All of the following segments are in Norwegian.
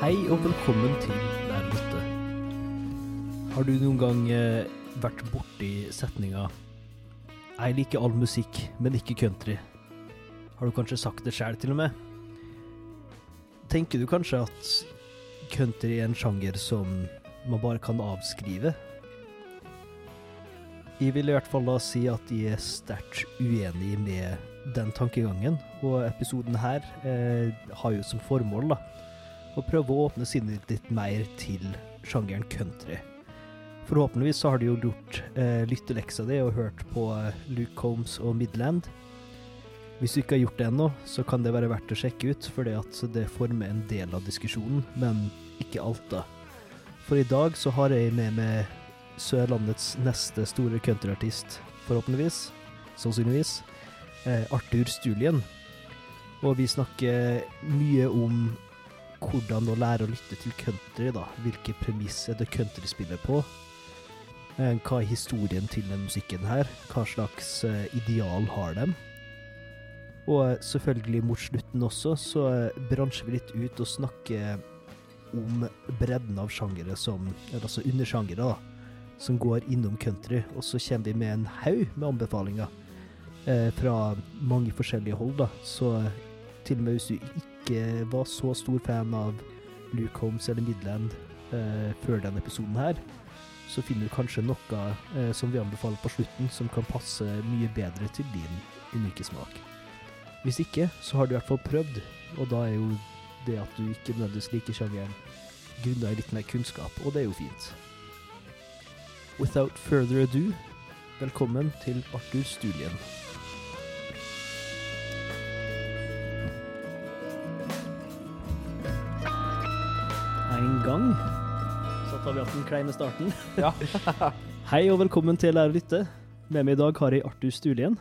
Hei og velkommen til Der lytte. Har du noen gang eh, vært borti setninga Jeg liker all musikk, men ikke country. Har du kanskje sagt det sjæl, til og med? Tenker du kanskje at country er en sjanger som man bare kan avskrive? Jeg vil i hvert fall da si at jeg er sterkt uenig med den tankegangen, og episoden her eh, har jo som formål da, å prøve å åpne sinnet litt mer til sjangeren country. Forhåpentligvis så har du jo gjort eh, lytteleksa di og hørt på eh, Luke Combs og Midland. Hvis du ikke har gjort det ennå, så kan det være verdt å sjekke ut, for det former en del av diskusjonen, men ikke alt, da. For i dag så har jeg med meg Sørlandets neste store countryartist, forhåpentligvis, sannsynligvis, eh, Arthur Stulien. Og vi snakker mye om hvordan å lære å lytte til country, da. Hvilke premiss er det country spiller på? Eh, Hva er historien til den musikken her? Hva slags eh, ideal har den? Og eh, selvfølgelig mot slutten også, så bransjer vi litt ut og snakker om bredden av sjangere som Altså undersjangere, da. Som går innom country. Og så kommer vi med en haug med anbefalinger eh, fra mange forskjellige hold, da. Så til og med hvis du ikke var så stor fan av Luke Holmes eller Midland eh, før denne episoden her, så finner du kanskje noe eh, som vi anbefaler på slutten, som kan passe mye bedre til din unike smak. Hvis ikke, så har du i hvert fall prøvd, og da er jo det at du ikke nødvendigvis liker sjangeren, grunna i litt mer kunnskap, og det er jo fint. Without further ado, velkommen til Arthur Stulien. Gang så tar vi hatt den kleine starten. Ja. Hei og velkommen til Lære å lytte. Med meg i dag har jeg Arthur Stulien.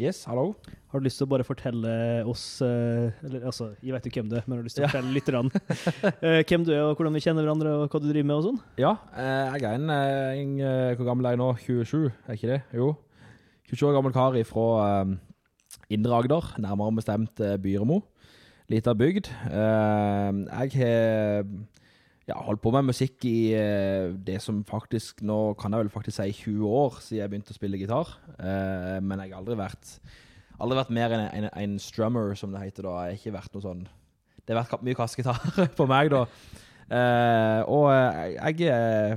Yes, hallo. Har du lyst til å bare fortelle oss eh, Eller altså, jeg vet jo hvem du er, men har du lyst til å fortelle litt grann, eh, hvem du er, og hvordan vi kjenner hverandre, og hva du driver med og sånn? Ja, eh, jeg er en, en Hvor gammel er jeg nå? 27, er ikke det? Jo. 27 år gammel kar fra um, Indre Agder, nærmere bestemt Byremo. Lita bygd. Jeg har ja, holdt på med musikk i eh, det som faktisk Nå kan jeg vel faktisk si 20 år siden jeg begynte å spille gitar. Eh, men jeg har aldri vært Aldri vært mer enn en, en strummer, som det heter da. Jeg har ikke vært noe sånn Det har vært mye kassegitar på meg, da. Eh, og jeg eh,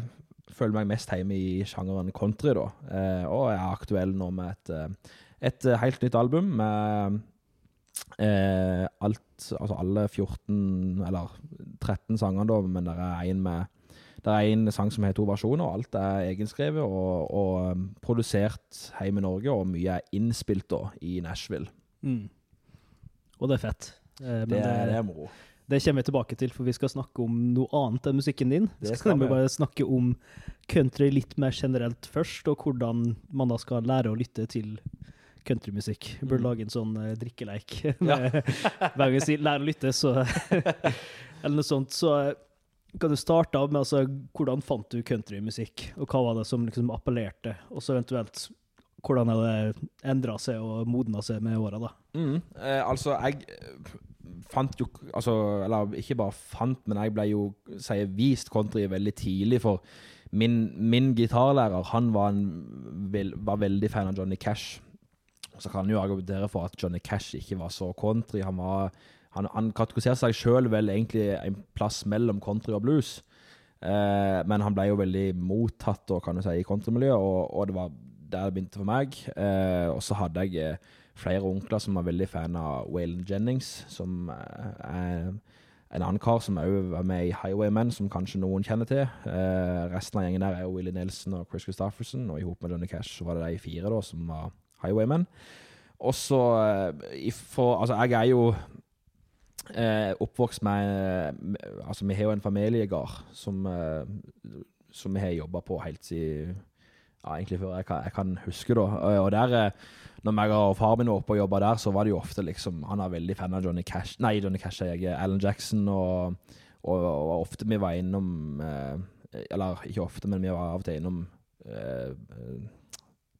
føler meg mest hjemme i sjangeren country, da. Og jeg er aktuell nå med et, et helt nytt album med eh, alt Altså alle 14, eller 13 sangene, da, men det er en med det er en sang som har to versjoner, og alt er egenskrevet og, og um, produsert hjemme i Norge, og mye er innspilt da i Nashville. Og det er fett. Eh, men Det, det, er- det er moro. det kommer vi tilbake til, for vi skal snakke om noe annet enn musikken din. Vi skal skal nemlig bare snakke om country litt mer generelt først, og hvordan man da skal lære å lytte til countrymusikk. Burde Mm. lage en sånn uh, drikkeleik. med- Hver gang jeg sier 'lære å lytte', så Eller noe sånt. Så eh, kan du starte av med altså, hvordan fant du countrymusikk, og hva var det som liksom appellerte? Og så eventuelt hvordan har det endra seg og modna seg med åra, da? Mm. Eh, altså, jeg eh, fant jo altså, Eller ikke bare fant, men jeg ble jo sier, vist country veldig tidlig. For min, min gitarlærer han var, en, var veldig fan av Johnny Cash. Så kan jeg jo argumentere for at Johnny Cash ikke var så country. Han, var, han, han kategoriserte seg sjøl vel egentlig en plass mellom country og blues. Eh, men han ble jo veldig mottatt da, kan du si, i countrymiljøet, og, og det var der det begynte for meg. Eh, og så hadde jeg eh, flere onkler som var veldig fan av Waylon Jennings, som eh, er en annen kar som òg var med i Highwaymen, som kanskje noen kjenner til. Eh, resten av gjengen der er jo Willie Nelson og Chris Christofferson, og i hop med Johnny Cash så var det de fire da som var Highwaymen. Og så eh, Altså, jeg er jo eh, oppvokst med, med Altså, vi har jo en familiegard som, eh, som vi har jobba på helt siden ja, egentlig før jeg kan, jeg kan huske, da. Og og der, eh, når meg og far min var oppe og jobba der, så var det jo ofte liksom Han er veldig fan av Johnny Cash Nei, Johnny Cash, jeg. Alan Jackson, og, og, og ofte vi var innom eh, Eller ikke ofte, men vi var av og til innom eh, eh,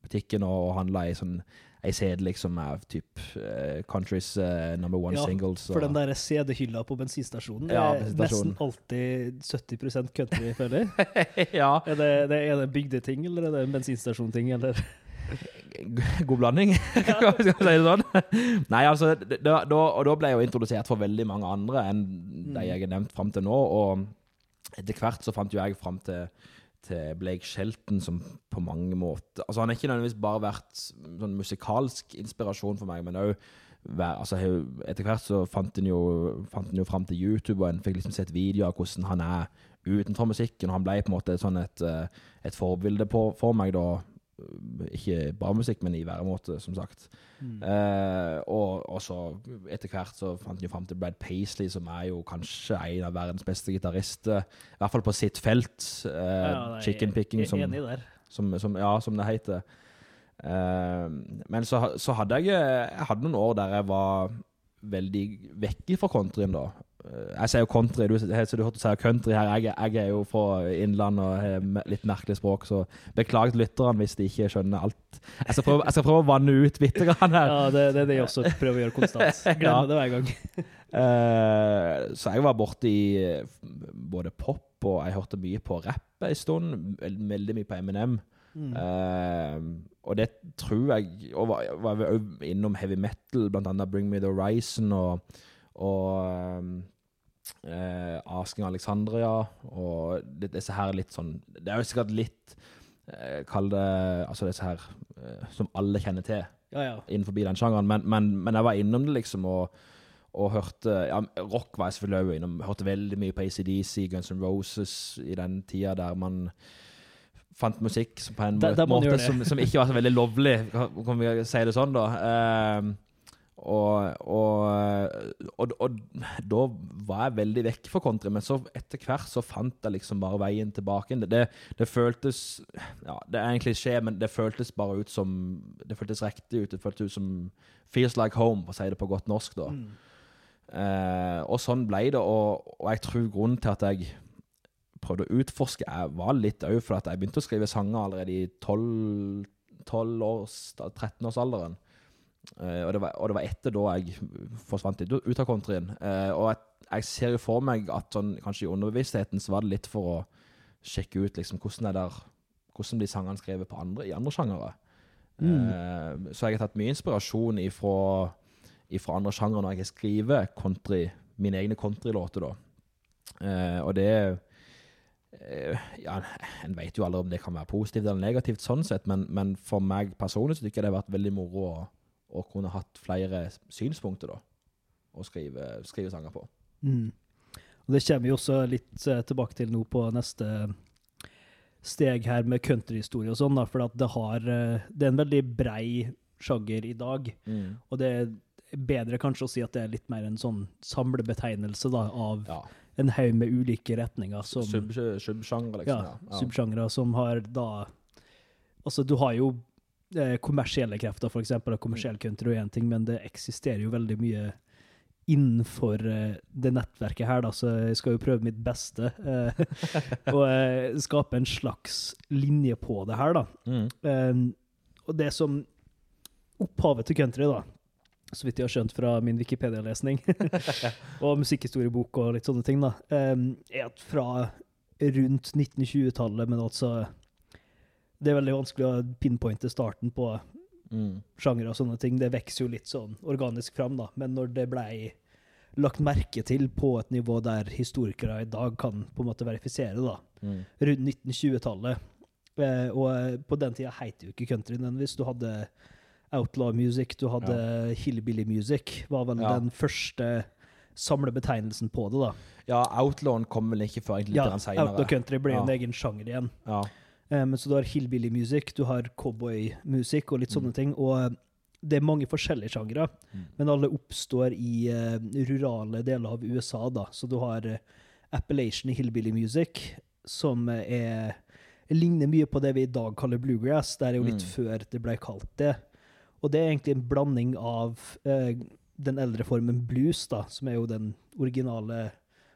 butikken og, og handla ei sånn ei CD liksom av typ uh, countries uh, number one Ja, singles. For den der CD-hylla på bensinstasjonen Ja, er nesten alltid 70% country, føler jeg. ja. Er det, det, er det en bygdeting, eller er det en bensinstasjonting, eller? God blanding, skal vi si det sånn. Nei, altså, da, da, og da ble jeg jo introdusert for veldig mange andre enn de jeg har nevnt fram til nå. Og etter hvert så fant jo jeg fram til, til Blake Shelton, som på mange måter Altså, han har ikke nødvendigvis bare vært sånn musikalsk inspirasjon for meg, men òg Altså, etter hvert så fant han jo, fant han jo fram til YouTube, og en fikk liksom sett videoer av hvordan han er utenfor musikken. Og han ble på en måte sånn et, eh, et forbilde på, for meg, da. Ikke bare musikk, men i væremåte, som sagt. Eh, og, og så etter hvert så fant han jo fram til Brad Paisley, som er jo kanskje en av verdens beste gitarister. I hvert fall på sitt felt. Eh, Ja, nei, chicken picking, som, som, som, ja, som det heter. Eh, men så, så hadde jeg Jeg hadde noen år der jeg var veldig vekk fra countryen, da. Eh, Jeg sier jo country, du, så du hørte si country her. Jeg, jeg er jo fra Innlandet og har litt merkelig språk, så beklager lytterne hvis de ikke skjønner alt. Jeg skal prøve, jeg skal prøve å vanne ut bitte grann her. Ja, det, det er det jeg også prøver å gjøre konstant. Ja. Glemmer det hver gang. Uh, så jeg var borti eh, både pop og jeg hørte mye på rapp en stund. Veldig mye på Eminem. Eh, og det tror jeg Og var, var innom heavy metal, blant annet Bring Me The Horizon og, og eh, Asking Alexandria. Og disse her litt sånn Det er jo sikkert litt eh, Kall det Altså disse her eh, som alle kjenner til Ja, ja. innenfor den sjangeren, men, men, men jeg var innom det liksom og, og hørte ja, Rock var jeg selvfølgelig også innom. Hørte veldig mye på ACDC, Guns N' Roses i den tida der man fant musikk på en Der- der måte som, som ikke var så veldig lovlig, kan vi si det sånn, da. Ehm, og, og, og, og da var jeg veldig vekk fra country, men så etter hvert så fant jeg liksom bare veien tilbake. Det, det, det føltes Ja, det er en klisjé, men det føltes bare ut som Det føltes riktig ut. Det føltes ut som Feels like home, for å si det på godt norsk, da. Eh, og sånn ble det, og, og jeg tror grunnen til at jeg prøvde å utforske, jeg var litt òg for at jeg begynte å skrive sanger allerede i 12 12-års, 13-årsalderen. Eh, og, det var, og det var etter da jeg forsvant litt ut av countryen. Eh, og jeg, jeg ser jo for meg at sånn, kanskje i underbevisstheten så var det litt for å sjekke ut liksom, hvordan, er der, hvordan blir sangene skrevet på andre, i andre sjangere. Eh, så jeg har tatt mye inspirasjon ifra, ifra andre sjangere når jeg skriver country, mine egne countrylåter. da. Og det ja, En vet jo aldri om det kan være positivt eller negativt, sånn sett, men, men for meg personlig så tykker jeg det har vært veldig moro å, å kunne hatt flere synspunkter da, å skrive, skrive sanger på. Mm. Og det kommer vi også litt eh, tilbake til nå på neste steg her med countryhistorie og sånn, for det har eh, Det er en veldig brei sjanger i dag, og det er bedre kanskje å si at det er litt mer en sånn samlebetegnelse da, av Ja. en haug med ulike retninger som Sub, subsjanger, ja, liksom. Ja. subsjangre som har da Altså, du har jo eh, kommersielle krefter, og kommersiell country er én ting, men det eksisterer jo veldig mye innenfor eh, det nettverket her, da, så jeg skal jo prøve mitt beste og eh, skape en slags linje på det her, da. Mm. Um, og det som Opphavet til country, da, så vidt jeg har skjønt fra min Wikipedia-lesning, og musikkhistoriebok og litt sånne ting, da, um, er at fra rundt 1920-tallet, men altså Det er veldig vanskelig å pinpointe starten på Mm. sjangere og sånne ting. Det vokser jo litt sånn organisk fram, da. Men når det blei lagt merke til på et nivå der historikere i dag kan på en måte verifisere, da, Mm. rundt 1920-tallet. Eh, og eh, på den tida het jo ikke country nødvendigvis. Du hadde outlaw music, du hadde hillbilly music. Var vel Ja. den første samlebetegnelsen på det, da. Ja, Outlawen kom vel ikke før egentlig litt Ja, senere. outlaw country ble Ja. en egen sjanger igjen. Ja. Eh, men så du har hillbilly music, du har cowboymusikk og litt sånne Mm. ting. Og eh, det er mange forskjellige sjangre, Mm. men alle oppstår i uh, rurale deler av USA, da. Så du har uh, Appellation hillbilly music, som er ligner mye på det vi i dag kaller bluegrass. Det er jo litt Mm. før det ble kalt det. Og det er egentlig en blanding av uh, den eldre formen blues, da, som er jo den originale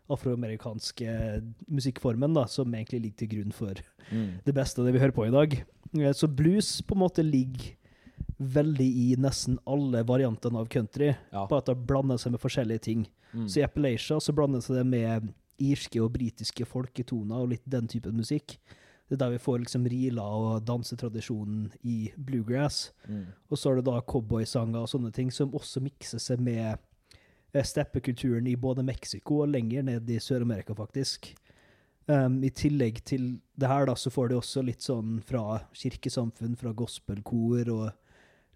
afroamerikanske musikkformen, da, som egentlig ligger til grunn for Mm. det beste av det vi hører på i dag. Eh, Så blues på en måte ligger veldig i nesten alle variantene av country, Ja. bare at det blander seg med forskjellige ting. Mm. Så i Appalachia så blander det seg med irske og britiske folketoner og litt den typen musikk. Det er der vi får liksom rila og dansetradisjonen i bluegrass. Mm. Og så er det da cowboysanger og sånne ting som også mikser seg med steppekulturen i både Mexico og lenger ned i Sør-Amerika, faktisk. Um, I tillegg til det her, da, så får de også litt sånn fra kirkesamfunn, fra gospelkor og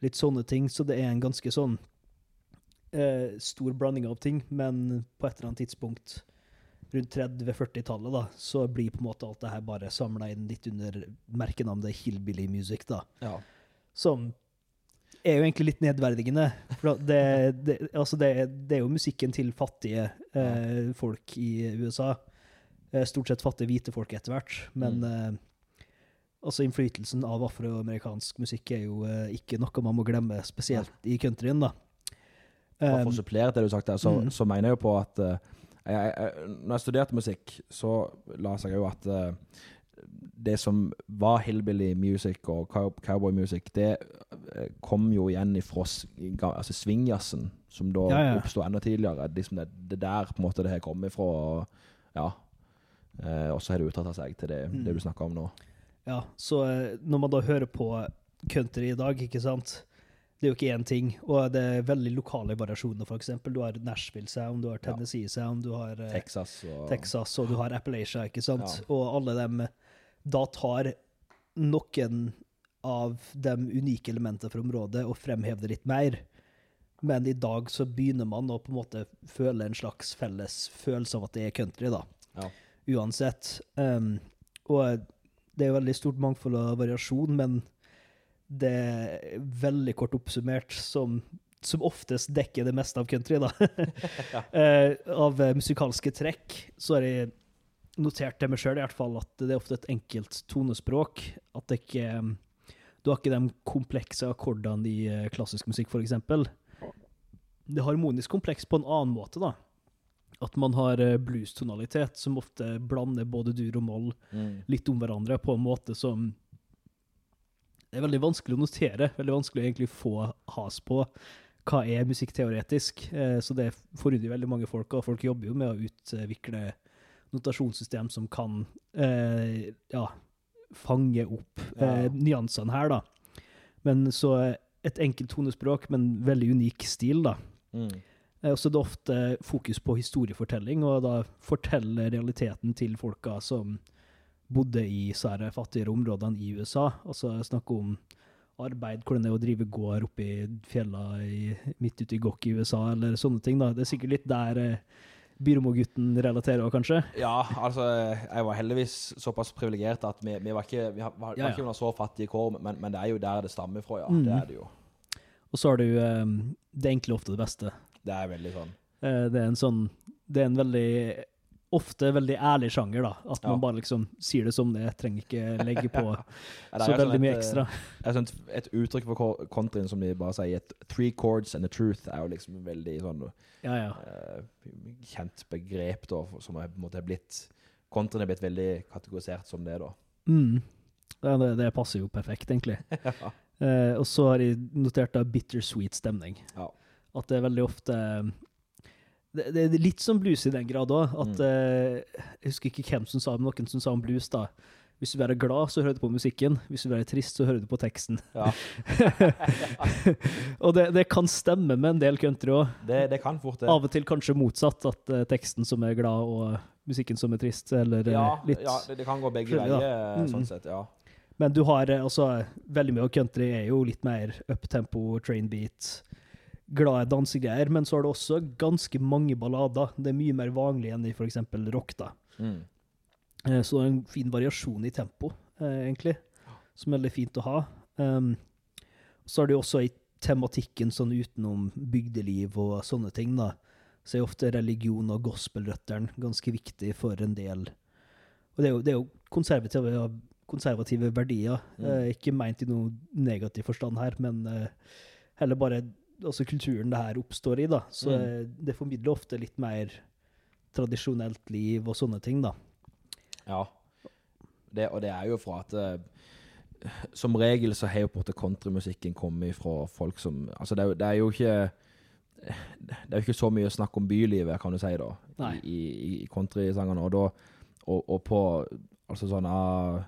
litt sånne ting. Så det er en ganske sånn uh, stor blanding av ting, men på et eller annet tidspunkt rundt 30-40-tallet, da, så blir på en måte alt det her bare samla inn litt under merkenavnet hillbilly music, da Ja. som er jo egentlig litt nedverdigende. For det, det, altså det, det er jo musikken til fattige eh, folk i USA. Eh, stort sett fattige hvite folk etter hvert. Men eh, altså innflytelsen av afroamerikansk musikk er jo eh, ikke noe man må glemme, spesielt i countryen. da. Um, for å supplere det du sagt der, så, mm. så mener jeg jo på at eh, jeg, jeg, når jeg studerte musikk, så la seg jo at eh, det som var hillbilly music og cowboy music, det eh, kom jo igjen ifra altså swingjazzen, som da Ja, ja. oppstod enda tidligere. Liksom det, det der på en måte det her kom ifra. Og, ja. Eh, så har det uttatt seg til det, Mm. det du snakker om nå. Ja, så eh, når man da hører på country i dag, ikke sant Det er jo ikke én ting, og det er veldig lokale variasjoner, f.eks. Du har Nashville Sound, du har Tennessee Sound, du har eh, Texas og Texas, og du har Appalachia, ikke sant? Ja. Og alle dem da tar noen av de unike elementene fra området og fremhever det litt mer. Men i dag så begynner man å på en måte føle en slags felles følelse av at det er country, da. Ja. Uansett. Um, og det er veldig stort mangfold og variasjon, men det er veldig kort oppsummert som som oftest dekker det meste av country, da. Eh, av eh, musikalske trekk, så er jeg notert til meg sjøl i hvert fall at det er ofte et enkelt tonespråk. At det ikke eh, Du har ikke de komplekse akkordene i eh, klassisk musikk, f.eks. Det er harmonisk kompleks på en annen måte, da. At man har eh, blues-tonalitet, som ofte blander både dur og moll Mm. litt om hverandre på en måte som Det er veldig vanskelig å notere, veldig vanskelig å egentlig få has på hva er musikkteoretisk. Eh, så det forundrer veldig mange folk, og folk jobber jo med å utvikle notasjonssystem som kan eh, ja, fange opp eh, Ja. nyansene her, da. Men så et enkelt tonespråk, men veldig unik stil, da. Mm. Eh, Og så er det ofte fokus på historiefortelling, og da fortelle realiteten til folka som bodde i sære fattigere områdene i USA. Altså snakke om arbeid, hvordan det er å drive gård oppe i fjella i, midt ute i Gokk i USA, eller sånne ting. da. Det er sikkert litt der eh, Byromo-gutten relaterer òg, kanskje. Ja, altså, jeg var heldigvis såpass privilegert at vi, vi var ikke, vi har- var, Ja, var ja. ikke under så fattige kår, men, men det er jo der det stammer fra, ja. Mm. Det er det jo. Og så har du um, det enkle ofte det beste. Det er veldig sånn. Uh, det er en sånn Det er en veldig Ofte veldig ærlig sjanger, da. At man Ja. bare liksom sier det som det. Trenger ikke legge på Ja, så er veldig sånn mye ekstra. Jeg Et, et uttrykk for co- countryen som de bare sier, et three chords and the truth, er jo liksom veldig sånn Ja, ja. eh, kjent begrep, da, som er på en måte blitt Countryen er blitt veldig kategorisert som det, da. Mm. Det, det passer jo perfekt, egentlig. uh, og så har jeg notert da bittersweet stemning. Ja. At det er veldig ofte det, det er litt som blues i den grad òg. Mm. eh, Jeg husker ikke hvem som sa det, men noen som sa om blues. da. Hvis du være glad, så hører du på musikken. Hvis du være trist, så hører du på teksten. Ja, og det, det kan stemme med en del country òg. det, det kan fort det. Av og til kanskje motsatt. At uh, teksten som er glad, og musikken som er trist. Eller eh, Ja, litt ja det, kan gå begge veier, Mhm. sånn sett, ja. Men du har altså Veldig mye av country er jo litt mer uptempo, train beat, glade dansegreier. Men så har du også ganske mange ballader. Det er mye mer vanlig enn i f.eks. rock. da. Mm. Eh, Så det er en fin variasjon i tempo, eh, egentlig, som er veldig fint å ha. Um, så har du også i tematikken sånn utenom bygdeliv og sånne ting, da, så er ofte religion og gospelrøtteren ganske viktig for en del. Og det er jo, det er jo konservative, konservative verdier, Mm. eh, ikke meint i noe negativ forstand her, men eh, heller bare altså kulturen det her oppstår i, da. Så Mm. det formidler ofte litt mer tradisjonelt liv og sånne ting, da. Ja. Det, og det er jo fra at eh, som regel så har jo på en måte countrymusikken kommet fra folk som Altså, det er, det er jo ikke Det er jo ikke så mye snakk om bylivet, kan du si, da, Nei. i, i, i countrysangene. Og, da, og, og på Altså sånn ah,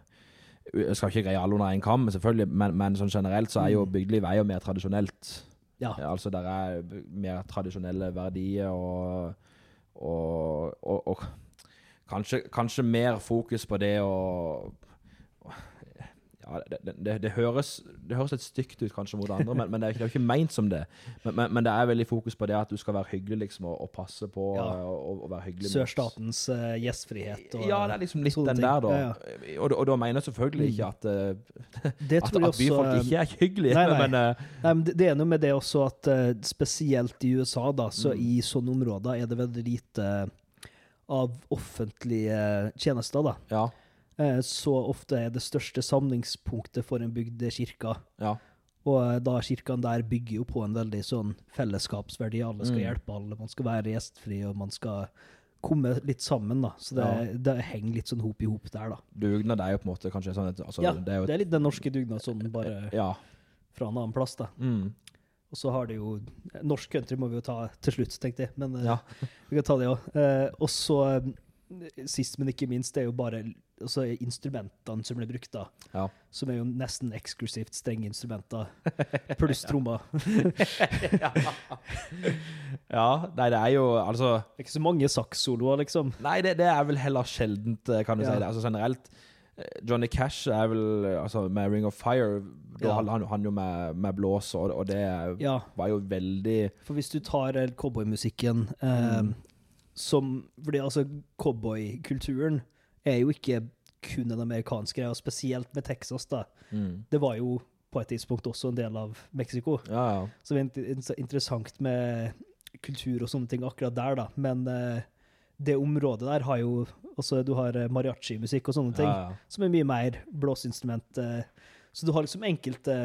Jeg skal ikke greie alle under én kam, selvfølgelig, men, men sånn generelt så er jo Mm. bygdeliv er jo mer tradisjonelt. Ja. Ja, altså der er mer tradisjonelle verdier og, og, og, og kanskje, kanskje mer fokus på det å ja, det, det, det, høres, det høres litt stygt ut kanskje mot andre, men, men det, er, ikke- jo ikke meint som det. Men, men, men det er veldig fokus på det at du skal være hyggelig liksom, og, og passe på Ja. og, og, og være hyggelig. Sørstatens uh, gjestfrihet og Ja, det er liksom litt den ting. der, da. Ja, Og, og da mener jeg selvfølgelig ikke at, uh, at, at byfolk også ikke er hyggelige, Nei, nei. men uh, Nei, men det, er noe med det også at eh, spesielt i USA, da, så Mm. i sånne områder er det veldig lite av offentlige tjenester, da. ja. Eh, så ofte er det største samlingspunktet for en bygd kirka. Ja. Og eh, da kirkene der bygger jo på en veldig sånn fellesskapsverdi. Alle skal Mm. hjelpe alle, man skal være gjestfri, og man skal komme litt sammen, da. Så det, det henger litt sånn hop i hop der, da. Dugnad er jo på en måte kanskje sånn et, altså, ja, det er jo det er litt den norske dugnadsånden, bare Ja. fra en annen plass, da. Mm. Og så har det jo Norsk country må vi jo ta til slutt, tenkte jeg. Men eh, Ja. vi kan ta det òg. Eh, og så, eh, sist, men ikke minst, det er jo bare altså, instrumentene som ble brukt, da. Ja. Som er jo nesten eksklusivt strenge instrumenter, pluss trommer. ja. Nei, det er jo altså Det er ikke så mange sakssoloer, liksom. Nei, det, det er vel heller sjeldent, eh, kan du Ja. si det. Altså generelt eh, Johnny Cash er vel altså med Ring of Fire Da Ja. han, han jo med, med blås, og, og det Ja, var jo veldig for hvis du tar eh, cowboymusikken eh, Mm. som Fordi altså, cowboykulturen er jo ikke kun en amerikansk greie, og spesielt med Texas, da. mm. Det var jo på et tidspunkt også en del av Mexico. Ja, ja. Så det er int- int- interessant med kultur og sånne ting akkurat der, da. Men uh, det området der har jo også du har eh, mariachi-musikk og sånne ting, ja, som er mye mer blåseinstrument. Uh, så du har liksom enkelte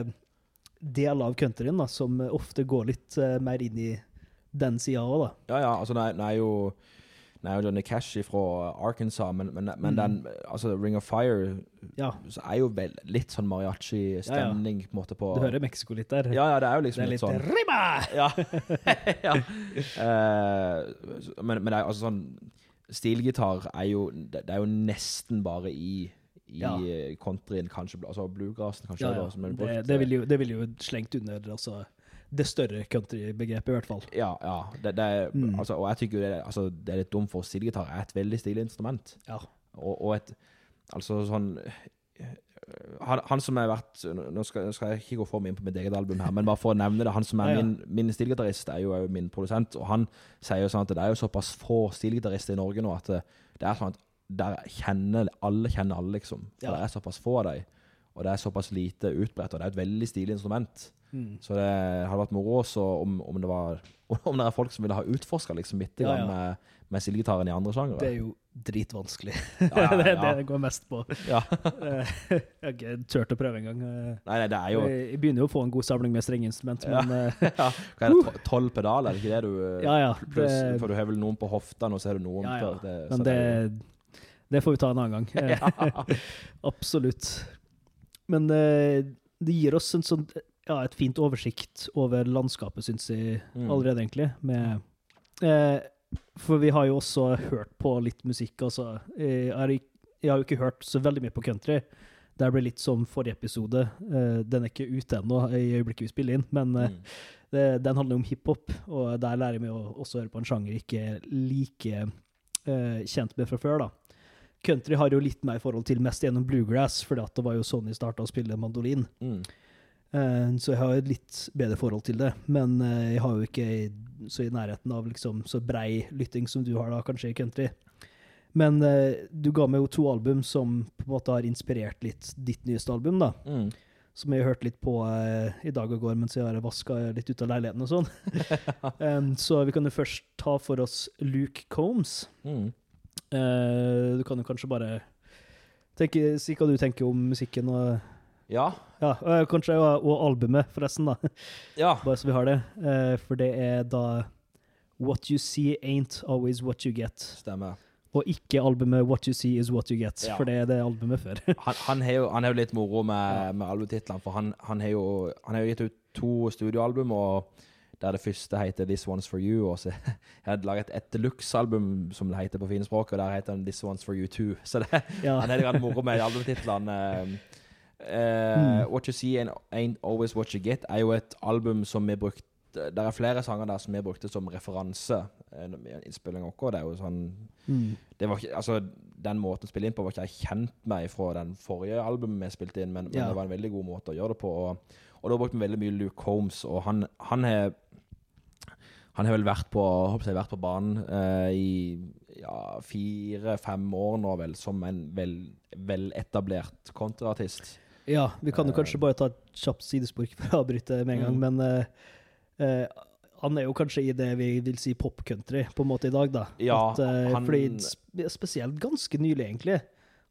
deler av countryen da, som eh, ofte går litt eh, mer inn i den sida òg, da. Ja, ja, altså er, er jo nå er Johnny Cash fra Arkansas, men, men, men Mm. den altså Ring of Fire Ja, så er jo vel litt sånn mariachi-stemning en måte på du hører Mexico litt der. Ja, ja, det er jo det liksom er litt sånn Rima! Ja. ja. Uh, men, men det er altså sånn Stilgitar er jo Det det er jo nesten bare i i Ja. countryen, kanskje altså bluegrassen, kanskje. Ja, da, ja. som er Det, det vil jo, det vil jo slengt under altså, det større countrybegrepet, i hvert fall. Ja, ja. Det, det er, Mm. altså, og jeg tykker det, altså, det er litt dumt, for stilgitar er et veldig stilig instrument. Ja. Og, og et Altså sånn han, han som har vært Nå skal, skal jeg ikke gå for mye inn på mitt eget album her, men bare for å nevne det. Han som er Ja, ja. min, min stilgitarist, er jo også min produsent, og han sier jo sånn at det er jo såpass få stilgitarister i Norge nå at det, det er sånn at der kjenner alle kjenner alle, liksom. For Ja. det er såpass få av dem. Og det er såpass lite utbredt, og det er et veldig stilig instrument. Mm. Så det hadde vært moro også om, om det var Om det er folk som ville ha utforska liksom litt Ja, ja. med, med sildegitaren i andre sjangere. Det er jo dritvanskelig. Ja, ja, det er det det går mest på. Ja. Eh, jeg har ikke turt å prøve engang. Eh, Nei, nei, det er jo Jeg begynner jo å få en god samling med strengeinstrument, Ja. men eh, ja. Hva er det, tolv pedaler, er det ikke det du ja ja. Pluss, Det, for du har vel noen på hofta, og så har du noen Ja, ja. på det, men det det får vi ta en annen gang. Eh, Absolutt. Men eh, det gir oss en sånn, ja, et fint oversikt over landskapet, syns jeg Mm. allerede, egentlig. Med, eh, for vi har jo også hørt på litt musikk. Altså. Jeg, har, jeg har jo ikke hørt så veldig mye på country. Det ble litt som forrige episode. Eh, den er ikke ute ennå i øyeblikket vi spiller inn, men eh, Mm. det, den handler om hiphop, og der lærer vi å også høre på en sjanger ikke er like eh, kjent med fra før. da. Country har jo litt mer forhold til mest gjennom bluegrass, for det var jo sånn jeg starta å spille mandolin. Mm. Uh, så jeg har jo et litt bedre forhold til det. Men uh, jeg har jo ikke så i nærheten av liksom så brei lytting som du har da, kanskje, i country. Men uh, du ga meg jo to album som på en måte har inspirert litt ditt nyeste album, da. Mm. Som jeg har hørt litt på i dag og går mens jeg har vaska litt ut av leiligheten og sånn. um, så vi kan jo først ta for oss Luke Combs. Mm. Eh, du kan jo kanskje bare tenke, si hva du tenker om musikken og Ja. ja, og kanskje og, og albumet, forresten, da. ja. Bare så vi har det. Eh, for det er da What you see ain't always what you get. Stemmer. Og ikke albumet 'What You See Is What You Get', Ja. for det er det albumet før. han, han har jo, han har jo litt moro med, med albumtitlene, for han, han har jo han har jo gitt ut to studioalbum, og der det første heter 'This One's For You', og så jeg hadde laget et deluxe-album som det heter på finspråk, og der heter den 'This One's For You Too'. Så det, Ja. han litt moro med albumtitlene. Uh, Mm. 'What You See Ain't- Always What You Get' er jo et album som vi brukte Det er flere sanger der som vi brukte som referanse eh, i innspillinga vår. Det er jo sånn Mm. det var ikke, altså, Den måten å spille inn på var ikke jeg kjent meg fra den forrige albumet vi spilte inn, men, men Ja. det var en veldig god måte å gjøre det på. Og, og da brukte vi veldig mye Luke Holmes, og han, han har han har vel vært på, jeg, vært på banen eh, i ja, fire-fem år nå, vel, som en vel, veletablert kontraartist. Ja, vi kan jo Eh. kanskje bare ta et kjapt sidespor for å avbryte med en gang, Mm. men eh, eh, han er jo kanskje i det vi vil si popcountry på en måte i dag, da. Ja, At, eh, han- Fordi spesielt ganske nylig, egentlig,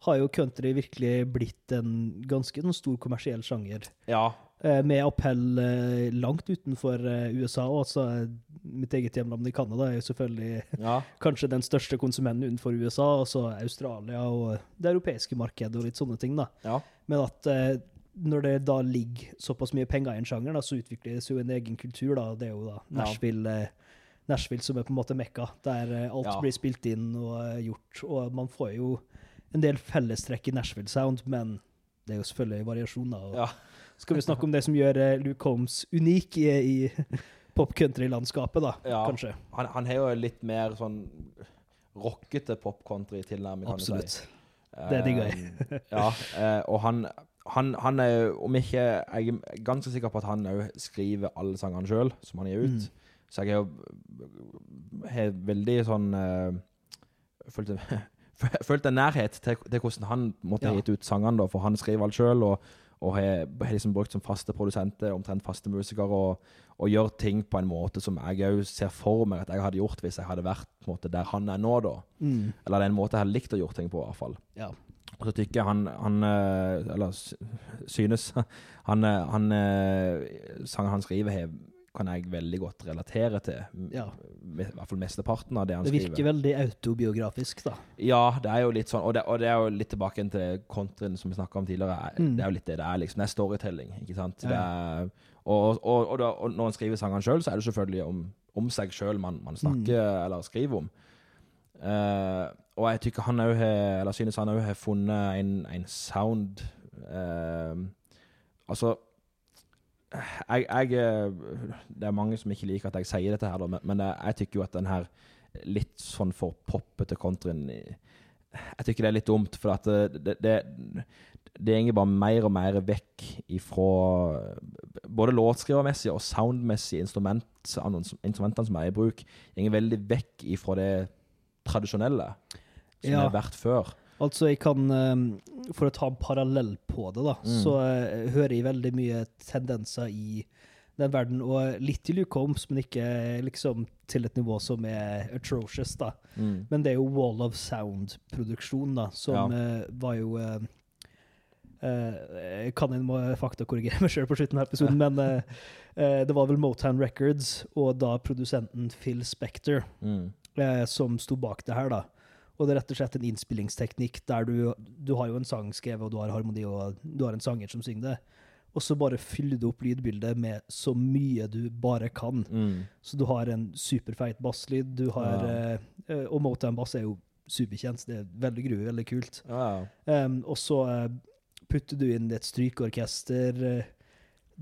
har jo country virkelig blitt en ganske en stor kommersiell sjanger. Ja, med appell eh, langt utenfor eh, USA, og altså eh, mitt eget hjemland i Canada er jo selvfølgelig ja, kanskje den største konsumenten utenfor USA, og så Australia og det europeiske markedet og litt sånne ting, da. ja. Men at eh, når det da ligger såpass mye penger i en sjanger, da, så utvikles jo en egen kultur. da, Det er jo da Nashville, eh, Nashville som er på en måte mekka, der eh, alt Ja. blir spilt inn og eh, gjort. Og man får jo en del fellestrekk i Nashville Sound, men det er jo selvfølgelig variasjoner. Og ja. Skal vi snakke om det som gjør eh, Luke Holmes unik i, i pop-country-landskapet, da, Ja. kanskje? Han, han har jo litt mer sånn rockete pop-country-tilnærming, kan du si. Absolutt. Det digger jeg. Eh, ja, eh, og han, han, han er jo, om ikke Jeg er ganske sikker på at han òg skriver alle sangene sjøl, som han gir ut. Mm. Så jeg jo har veldig sånn følt, en- nærhet til, til hvordan han måtte Ja. gitt ut sangene, da, for han skriver alt sjøl. Og, og har har liksom brukt som faste produsenter, omtrent faste musikere, og, og gjør ting på en måte som jeg òg ser for meg at jeg hadde gjort hvis jeg hadde vært på en måte, der han er nå, da. Mm. Eller det er en måte jeg hadde likt å gjøre ting på, i hvert fall. Ja. Og så tykker jeg han, han eh, Eller synes Han, eh, han eh, Sangen han skriver, har- kan jeg veldig godt relatere til. Ja. I hvert fall mesteparten av det han skriver. Det virker skriver. veldig autobiografisk, da. Ja, det er jo litt sånn, og det, og det er jo litt tilbake til kontrien som vi snakka om tidligere. Mm. Det er jo litt det det er, liksom. Det er storytelling, ikke sant. Ja. Det er, og, og, og, da, og når han skriver sangene sjøl, så er det selvfølgelig om, om seg sjøl man, man snakker Mm. eller skriver om. Uh, og jeg tykker han har Eller synes han òg har funnet en, en sound uh, Altså jeg, jeg eh, Det er mange som ikke liker at jeg sier dette her, men, men jeg, tykker jo at den her litt sånn for poppete countryen Jeg tykker det er litt dumt, for at det, det, det, det går bare mer og mer vekk ifra både låtskrivermessig og soundmessig instrument, instrumentene som er i bruk, går veldig vekk ifra det tradisjonelle som Ja. har vært før. Altså, jeg kan eh, For å ta en parallell på det, da, Mm. så eh, hører jeg veldig mye tendenser i den verden, og litt til Luke Holmes, men ikke liksom til et nivå som er atrocious, da. Mm. Men det er jo Wall of Sound-produksjon, da, som eh, var jo uh, uh, kan en må faktakorrigere meg sjøl på slutten av episoden, men eh, eh, det var vel Motown Records og da produsenten Phil Spector Mm. eh, som sto bak det her, da. Og det er rett og slett en innspillingsteknikk der du, du har jo en sang skrevet, og du har harmoni, og du har en sanger som synger det. Og så bare fyller du opp lydbildet med så mye du bare kan. Mm. Så du har en superfeit basslyd, du har Ja. eh, eh, Og Motown bass er jo superkjent, det er veldig groovy, veldig kult. Ja, ja. Um, og så eh, putter du inn et strykeorkester, eh,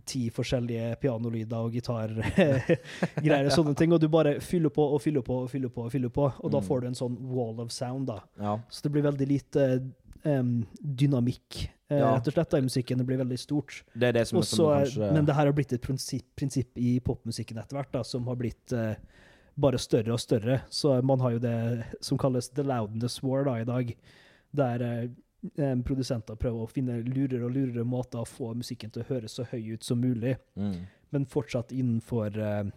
ti forskjellige pianolyder og gitargreier og sånne ting, og du bare fyller på og fyller på og fyller på, og fyller på, og da Mm. får du en sånn wall of sound, da. ja. Så det blir veldig lite um, dynamikk, eh, Ja. rett og slett, da, i musikken. Det blir veldig stort. Det er det som, Og som så, kanskje Men det her har blitt et prinsipp, prinsipp i popmusikken etter hvert, da, som har blitt uh, bare større og større. Så man har jo det som kalles the loudness war da, i dag, der em, produsenter prøver å finne lurere og lurere måter å få musikken til å høres så høy ut som mulig, mm. men fortsatt innenfor eh,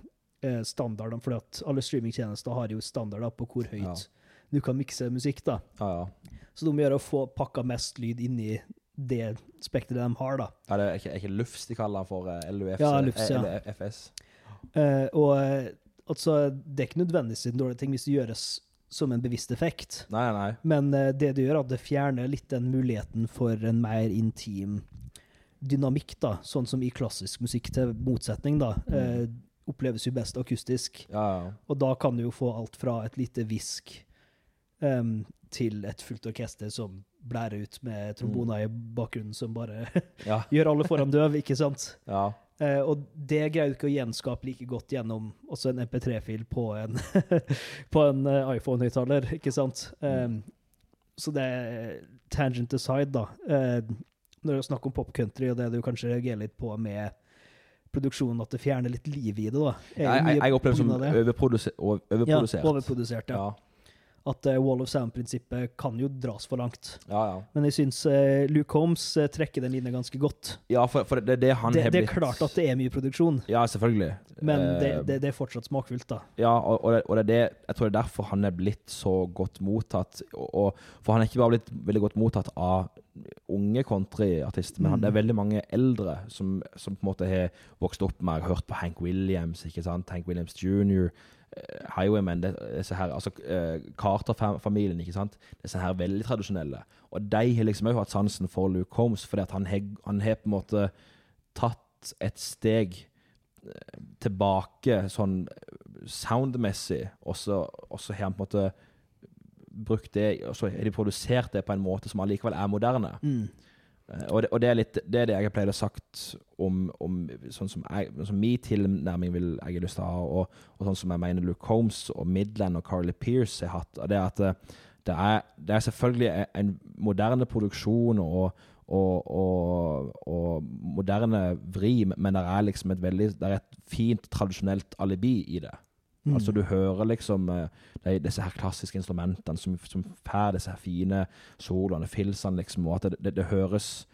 eh, standardene, for alle streamingtjenester har jo standarder på hvor høyt Ja. du kan mikse musikk. da. ja, ja. Så de gjør å få pakka mest lyd inn i det spekteret de har, da. Ja, det er ikke, er ikke Lufs de kaller den for LUFS? Ja, Lufs, ja. Eller FS. Eh, og eh, altså, det er ikke nødvendigvis en dårlig ting hvis det gjøres som en bevisst effekt. Nei, nei. Men uh, det det gjør, er at det fjerner litt den muligheten for en mer intim dynamikk, da. Sånn som i klassisk musikk, til motsetning, da. Eh, oppleves jo best akustisk. Ja, ja. Og da kan du jo få alt fra et lite hvisk um, til et fullt orkester som blærer ut med tromboner i bakgrunnen som bare Ja. gjør alle foran døv, ikke sant? ja. Eh, og det greier du ikke å gjenskape like godt gjennom også en MP3-fil på en, på en uh, iPhone-høyttaler, ikke sant? Um, så det er tangent aside, da. Uh, når det er snakk om popcountry, og det du kanskje reagerer litt på med produksjonen, at det fjerner litt liv i det, da. Jeg, jeg, jeg opplever det som overprodusert. av det. overproduser, over- Ja, overprodusert. overprodusert, ja. Ja, At eh, Wall of Sound-prinsippet kan jo dras for langt. ja. ja. Men jeg syns eh, Luke Holmes eh, trekker den linja ganske godt. ja for, for det det han Det, har det er blitt klart at det er mye produksjon, Ja, selvfølgelig. men det, det, det er fortsatt smakfullt, da. Ja, og, og, det, og det er det Jeg tror det er derfor han er blitt så godt mottatt. Og, for han er ikke bare blitt veldig godt mottatt av unge countryartister, men Mm. det er veldig mange eldre som, som på en måte har vokst opp med hørt på Hank Williams, ikke sant? Hank Williams jr., eh, Highwaymen, disse her, altså eh, Carter-familien, ikke sant? Disse her veldig tradisjonelle. Og de har liksom òg hatt sansen for Luke Holmes, fordi at han har på en måte tatt et steg eh, tilbake sånn soundmessig, og så og så har han på en måte brukt det, og så har de produsert det på en måte som allikevel er moderne. Mm. Eh, Og det, og det er litt det, er det jeg har pleid å sagt om, om sånn som, jeg, som min tilnærming vil jeg har lyst til å ha, og, og sånn som jeg mener Luke Holmes og Midland og Carly Pierce har hatt. Og det er at eh, det er, det er selvfølgelig en- en moderne produksjon og, og, og, og moderne vri, men det er liksom et veldig Det er et fint, tradisjonelt alibi i det. Mm. Altså Du hører liksom eh, de, disse her klassiske instrumentene som, som får disse her fine soloene, filsene, liksom, og at det, det, det høres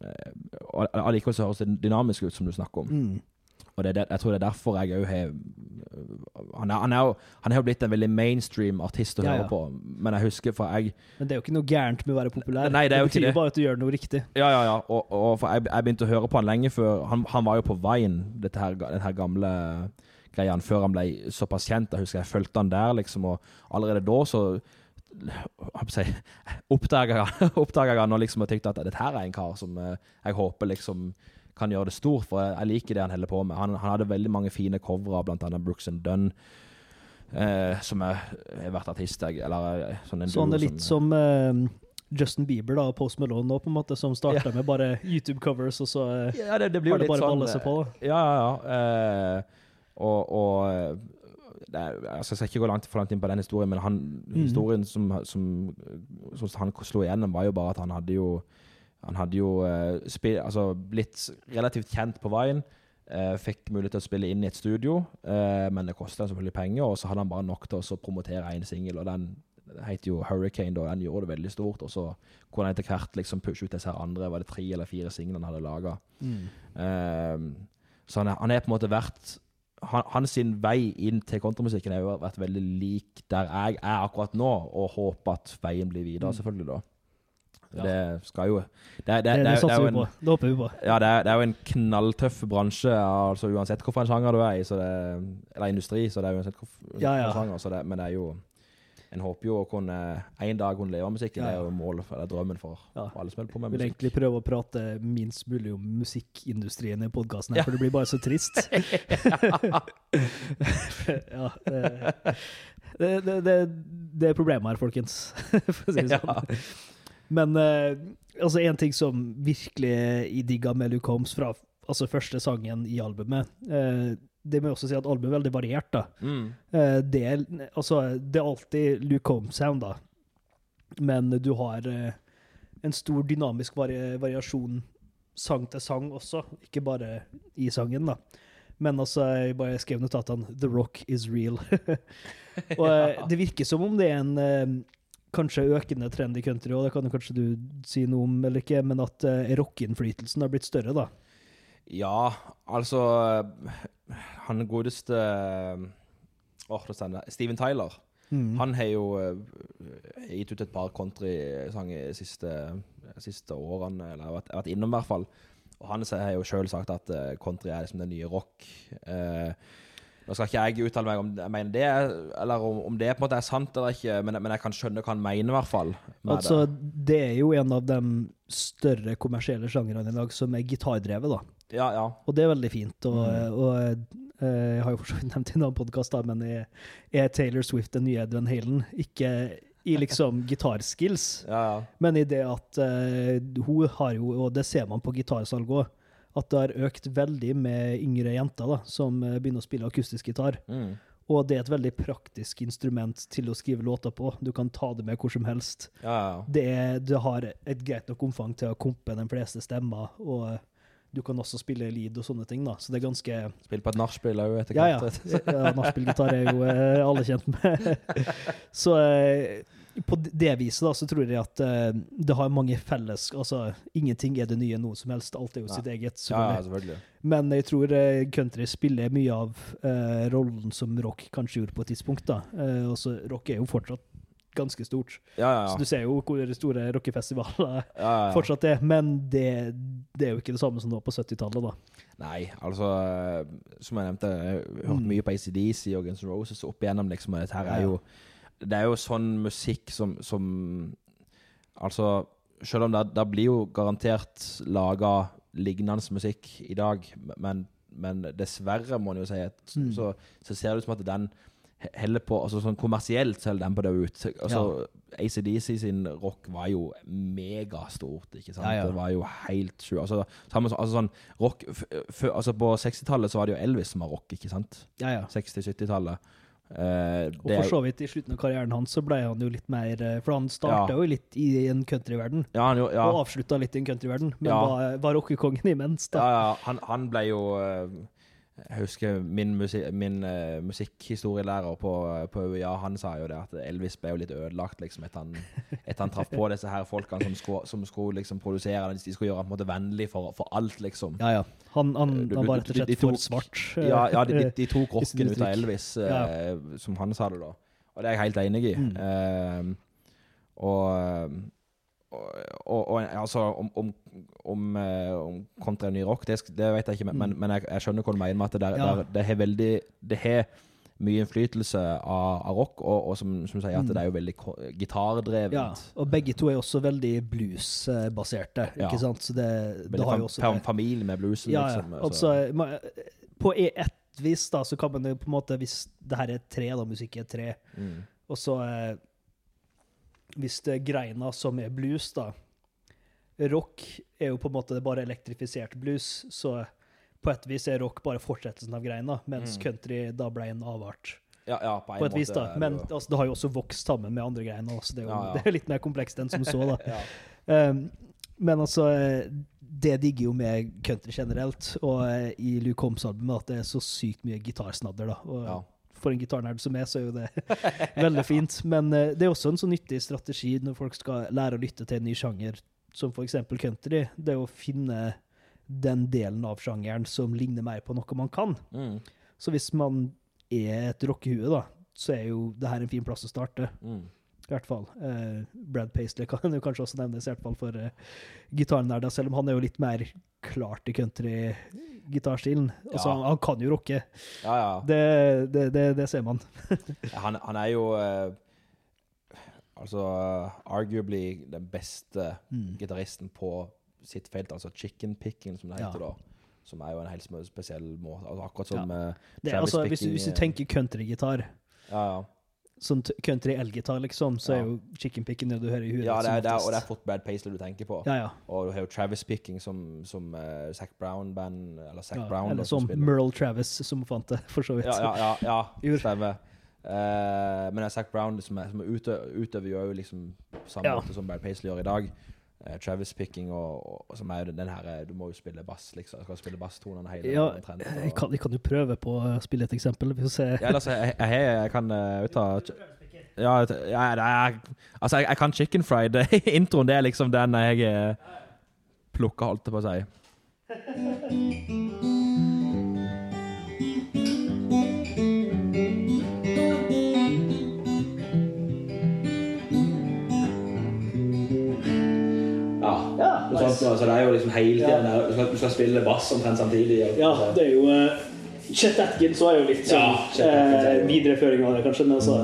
eh, og Allikevel så høres det dynamisk ut, som du snakker om. Mm. Og det, det, jeg tror det er derfor jeg òg har han er, han, er jo, han er jo blitt en veldig mainstream artist å Ja, høre ja. på, men jeg husker for jeg Men det er jo ikke noe gærent med å være populær. Nei, det ikke betyr det. bare at du gjør noe riktig. Ja, ja, ja. Og, og for jeg, jeg begynte å høre på han lenge før Han, han var jo på Vine, dette her, den her gamle greia, før han ble såpass kjent. Jeg husker jeg fulgte han der, liksom, og allerede da så oppdaga jeg, han og liksom og tenkte at dette her er en kar som eh, jeg håper liksom kan gjøre det stort, for jeg, liker det han holder på med. Han, han hadde veldig mange fine covere, annet Brooks and Dunn, eh, som har vært artist, eller eh, sånn en Så han er litt som eh, Justin Bieber da, Post Malone nå, på en måte, som starta med bare YouTube-covers, og så eh, Ja, det, det har det bare sånn balla seg på. da. Ja, ja, ja. Eh, og og eh, er, altså, jeg skal ikke gå langt for langt inn på den historien, men han, mm. historien som, som, som han slo igjennom, var jo bare at han hadde jo Han hadde jo eh, spill, altså, blitt relativt kjent på veien. eh, fikk mulighet til å spille inn i et studio, eh, men det kosta selvfølgelig penger. Og så hadde han bare nok til å promotere én singel, og den heter jo Hurricane, da, og den gjorde det veldig stort. Og så kunne han etter hvert liksom pushe ut disse andre, var det tre eller fire singler han hadde laga. Mm. Ehm, så han er, han er på en måte vært han, Hans sin vei inn til kontramusikken har jo vært veldig lik der jeg er akkurat nå, og håper at veien blir videre, Mm. selvfølgelig, da. Ja. Det skal jo Det, det, det, Det, er satser vi en, på. Det håper vi på. ja, det, er, jo en knalltøff bransje, altså uansett hvilken sjanger du er i, så det, eller industri, så det er uansett hvilken Ja, ja. sjanger, så det, men det er jo En håper jo å kunne en dag kunne leve av musikken. Ja, Det er jo målet, for, det er drømmen for, Ja. alle som holder på med musikk. vil egentlig prøve å prate minst mulig om musikkindustrien i podkasten, for det blir bare så trist. ja, det, det, det, det er problemet her, folkens, for å si det sånn. Men eh, altså en ting som virkelig digga med Luke Holmes fra altså første sangen i albumet eh, Det må jeg også si at albumet er veldig variert. da. Mm. Uh, det, er, altså, det er alltid Luke Holmes-sound, da. Men du har uh, en stor dynamisk vari variasjon sang til sang også, ikke bare i sangen, da. Men altså, jeg bare skrev notatene 'The Rock is real'. og eh, det virker som om det er en kanskje økende trend i country, og det kan kanskje du si noe om eller ikke, men at uh, rockeinnflytelsen har blitt større, da. Ja, altså Han godeste Åh, det. Steven Tyler. Mm. Han har jo eh, gitt ut et par countrysanger de siste, siste årene, eller har vært, har vært innom i hvert fall. Og han har jo sjøl sagt at eh, country er liksom den nye rock. Eh, Nå skal ikke jeg uttale meg om jeg mener det, er- eller om, om det på en måte er sant eller ikke, men, men jeg kan skjønne hva han mener, i hvert fall. Altså, det. det er jo en av de større kommersielle sjangrene i dag som er gitardrevet, da. Ja, ja. Og det er veldig fint. Og, Mm. og og jeg har jo for så vidt nevnt i noen podkaster, podkast, men er, er Taylor Swift den nye Edwin Halen? Ikke i liksom gitarskills, ja, ja. men i det at uh, hun har jo, og det ser man på gitarsalg òg, at det har økt veldig med yngre jenter da, som eh, begynner å spille akustisk gitar. Mm. Og det er et veldig praktisk instrument til å skrive låter på. Du kan ta det med hvor som helst. ja, ja. Det, det har et greit nok omfang til å kompe de fleste stemmer, og du kan også spille lead og sånne ting, da. Så det er ganske Spill på et nachspiel òg, etter Ja, ja. hvert. ja Nachspielgitar er jo eh, alle kjent med. Så eh, på det viset da, så tror jeg at eh, det har mange felles Altså, ingenting er det nye noe som helst. Alt er jo sitt eget. Selvfølgelig. ja, selvfølgelig. Men jeg tror country spiller mye av rollen som rock kanskje gjorde på et tidspunkt. da. Også, rock er jo fortsatt ganske stort. Ja, ja, Så du ser jo hvor store rockefestivaler fortsatt er, men det, det er jo ikke det samme som det var på 70-tallet, da. Nei, altså eh, Som jeg nevnte, jeg har hørt Mm. mye på ACDC og Guns N' Roses opp igjennom, liksom. Og dette her er jo Det er jo sånn musikk som, som Altså, selv om det, det blir jo garantert laga lignende musikk i dag, men, men dessverre, må en jo si, at, Mm. så, så ser det ut som at den heller på altså sånn Kommersielt selger den på det ut. Altså, ACDC sin rock var jo megastort, ikke sant? Ja, ja. Det var jo helt sjukt. Altså, altså sånn rock altså På 60-tallet så var det jo Elvis som var rock, ikke sant? Ja, ja. 60-70-tallet. Eh, Og for så vidt i slutten av karrieren hans så ble han jo litt mer eh, For han starta Ja. jo litt i en countryverden, ja, jo- ja. og avslutta litt i en countryverden, men Ja. var, var rockekongen imens, da. Ja, ja, han, han ble jo eh, Jeg husker min, musik, min uh, musikkhistorielærer på, på UiA, han sa jo det at Elvis ble jo litt ødelagt liksom etter han, etter han traff på disse her folkene som skulle, som skulle liksom produsere De skulle gjøre måte vennlig for, for alt, liksom. Ja, ja. Han, han, Du- han var rett og slett for svart. eh, Ja, ja de, de, de tok rocken ut av. Elvis, eh, som han sa det da. Og det er jeg helt enig i. Mm. Uh, og, og, og, altså om, om, om, eh, om kontra ny rock, det, det vet jeg ikke, men, mm. men jeg, jeg skjønner hva du mener med at det, der. Ja. der, det har veldig Det har mye innflytelse av, av rock, og, og som, som sier at Mm. det er jo veldig gitardrevet. Ja, og begge to er også veldig bluesbaserte, Ja. ikke sant? Så det, det har jo også fam, familie med bluesen, Ja, ja. liksom. Altså, ma- på ett vis da, så kan man jo på en måte, hvis det her er tre, da, musikk er tre, mm. og så eh, hvis det er greina som er blues, da Rock er jo på en måte bare elektrifisert blues, så på et vis er rock bare fortsettelsen av greina, mens Mm. country da ble en avart. ja, ja, på en På et måte. vis, da. Men det altså, det har jo også vokst sammen med andre greiene. så det er jo Ja. Det er litt mer komplekst enn som så, da. Um, men altså Det digger jo med country generelt, og uh, i Luke Holmes-albumet at det er så sykt mye gitarsnadder, da. Og. For en gitarnerd som er, så er jo det veldig fint. Men eh, det er også en så nyttig strategi når folk skal lære å lytte til en ny sjanger, som f.eks. country. Det er å finne den delen av sjangeren som ligner mer på noe man kan. Mm. Så hvis man er et rockehue, da, så er jo det her en fin plass å starte. Mm. I hvert fall. Eh, Brad Paisley kan jo kanskje også nevnes, i hvert fall for eh, gitarnerder, selv om han er jo litt mer klart i country-gitarstilen. Altså, Ja. han, han kan jo rocke. ja, ja. Det, det, det, det ser man. Han, han er jo eh, Altså arguably den beste Mm. gitaristen på sitt felt, altså chicken picking, som det heter da. Som er jo en helt spesiell måte. Altså, akkurat som ja. uh, er Travis altså, hvis, Picking, hvis du eh, tenker countrygitar, Ja, ja. Sånn country elgitar, liksom, så Ja. er jo chicken picking det du hører i huet. ja det er, det er, og det er fort Brad Paisley du tenker på. ja, ja. Og du har jo Travis Picking som, som uh, Zac Brown-band, eller Zac ja. Brown. Eller som som. Merle Travis, som fant det, for så vidt. Ja, ja, ja, ja stemmer. Uh, men Zac Brown som, er, som er ute, utøver jo liksom på samme måte som Brad Paisley gjør i dag. Eh, Travis Picking og, og, og som er den her eh, Du må jo spille bass, liksom. Jeg skal spille basstonene hele Ja, og- Jeg kan, jeg kan jo prøve på å spille et eksempel. Vi får se. Ja, altså, jeg, jeg, jeg, jeg kan uh, ta Ja, ja er, altså, jeg, jeg kan chicken fried. Introen, det er liksom den jeg plukker, holdt jeg på å si. Så, så, så det er jo liksom hele tiden der. Du skal, du skal spille bass omtrent samtidig. og- Ja, det er jo eh, Chet Atkins var jo litt sånn Ja, er eh, videreføring av det, kanskje. Men altså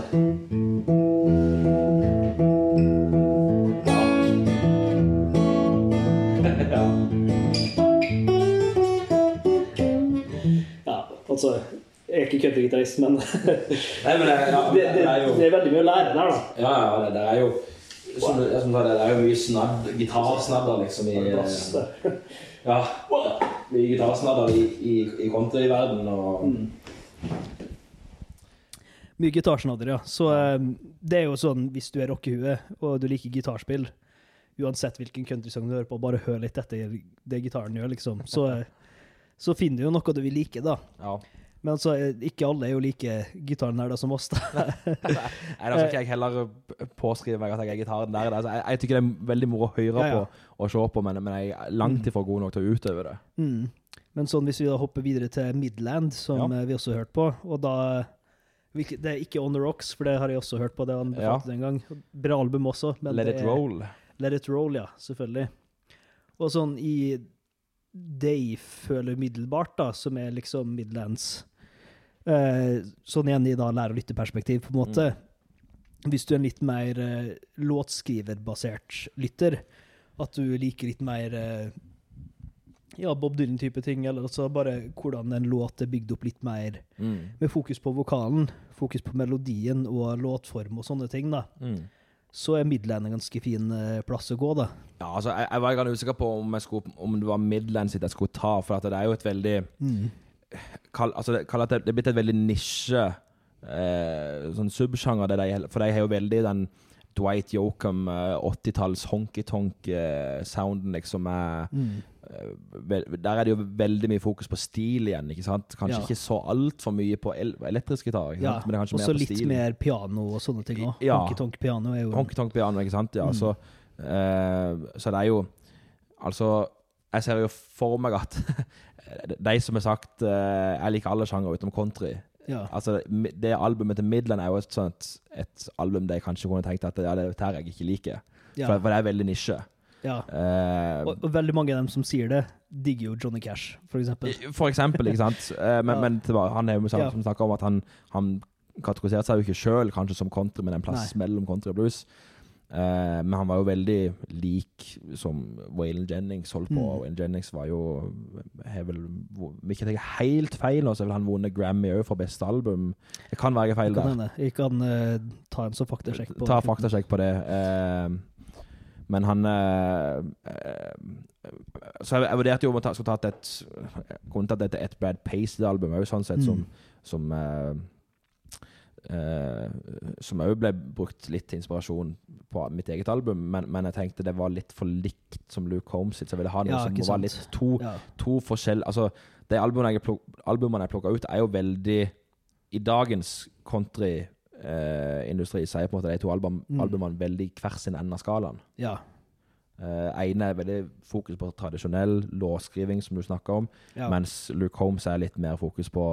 Ja. Ja, altså Jeg er ikke countrygitarist, men det, Nei, men det, ja, det, det er jo det er veldig mye å lære der, da. Ja, ja, det, det er jo som, som det, det er jo mye snabb, gitarsnadder liksom i. Ja, mye gitarsnadder i, i, i countryverdenen og Mye gitarsnadder, ja. Så eh, det er jo sånn, hvis du er rockehue og du liker gitarspill, uansett hvilken countrysang du hører på, bare hør litt etter det gitaren gjør, liksom. Så, eh, så finner du jo noe du vil like, da. Ja. Men altså, eh, ikke alle er jo like gitarnerder som oss, da. Nei, da skal ikke jeg heller påskrive meg at jeg er gitarnerd. Altså, jeg, jeg tykker det er veldig moro å høre Ja, ja. på og se på, men, men jeg er langt ifra god nok til å utøve det. Mm. Men sånn, hvis vi da hopper videre til Midland, som Ja. eh, vi også har hørt på, og da Det er ikke On The Rocks, for det har jeg også hørt på. Det han Ja. den en gang. Bra album også. men Let it er- roll. Let It Roll, ja. Selvfølgelig. Og sånn i det jeg føler umiddelbart, da, som er liksom Midlands eh, Sånn igjen i da lære- og lytteperspektiv, på en måte. Hvis du er en litt mer eh, låtskriverbasert lytter, at du liker litt mer eh, ja, Bob Dylan-type ting, eller altså bare hvordan en låt er bygd opp litt mer Mm. med fokus på vokalen, fokus på melodien og låtform og sånne ting, da Mm. Så er Midland en ganske fin eh, plass å gå, da. Ja, altså, jeg, jeg var ganske usikker på om, skulle, om det var Midland sitt jeg skulle ta, for at det er jo et veldig kall, altså, det, kall det, det er blitt et veldig nisje eh, sånn subsjanger, det for de har jo veldig den Dwight Yoakam, eh, 80-talls honky-tonk-sounden, liksom. Er, mm. der er det jo veldig mye fokus på stil igjen, ikke sant? Kanskje Ja. ikke så altfor mye på el elektrisk gitar, Ja, men det er kanskje også mer på litt stil. mer piano og sånne ting òg. Ja. Honky-tonk-piano er jo Honky-tonk-piano, ikke sant? Ja, så, uh, så det er jo Altså, jeg ser jo for meg at de som har sagt uh, Jeg liker alle sjangere utenom country. Ja. Altså, Det albumet til Midland er jo et, sånt, et album de kanskje kunne tenkt at ja, det er dette jeg ikke liker. Ja. For, for det er veldig nisje. ja. Uh, Og, og veldig mange av dem som sier det, digger jo Johnny Cash, for eksempel. for eksempel, ikke sant? Uh, men, men han er jo som, som snakker om at han, han kategoriserte seg jo ikke sjøl kanskje som country, men en plass mellom country og blues. Eh, men han var jo veldig lik som Waylon Jennings holdt på. Mm. Waylon Jennings var jo har vel, Om jeg tar helt feil, så har han vunnet Grammy òg for beste album. Det kan være jeg feil Kan der. Jeg kan uh, ta en så faktasjekk på Ta faktasjekk på det. Eh, men han eh, Så jeg, jeg vurderte jo om jeg skulle tatt et Kunne tatt et, et Brad Paisley-album òg, sånn sett, som, Mm. som eh, eh, Som òg ble brukt litt til inspirasjon på mitt eget album, men, men jeg tenkte det var litt for likt som Luke Holmes sitt, så jeg ville ha noe Ja, som var litt to, Ja. to forskjell Altså, de albumene jeg, pluk, albumene jeg plukka ut, er jo veldig I dagens countryindustri uh, er på en måte de to album, Mm. albumene veldig hver sin ende av skalaen. ja. Uh, ene er veldig fokus på tradisjonell låtskriving, som du snakker om, ja. mens Luke Holmes er litt mer fokus på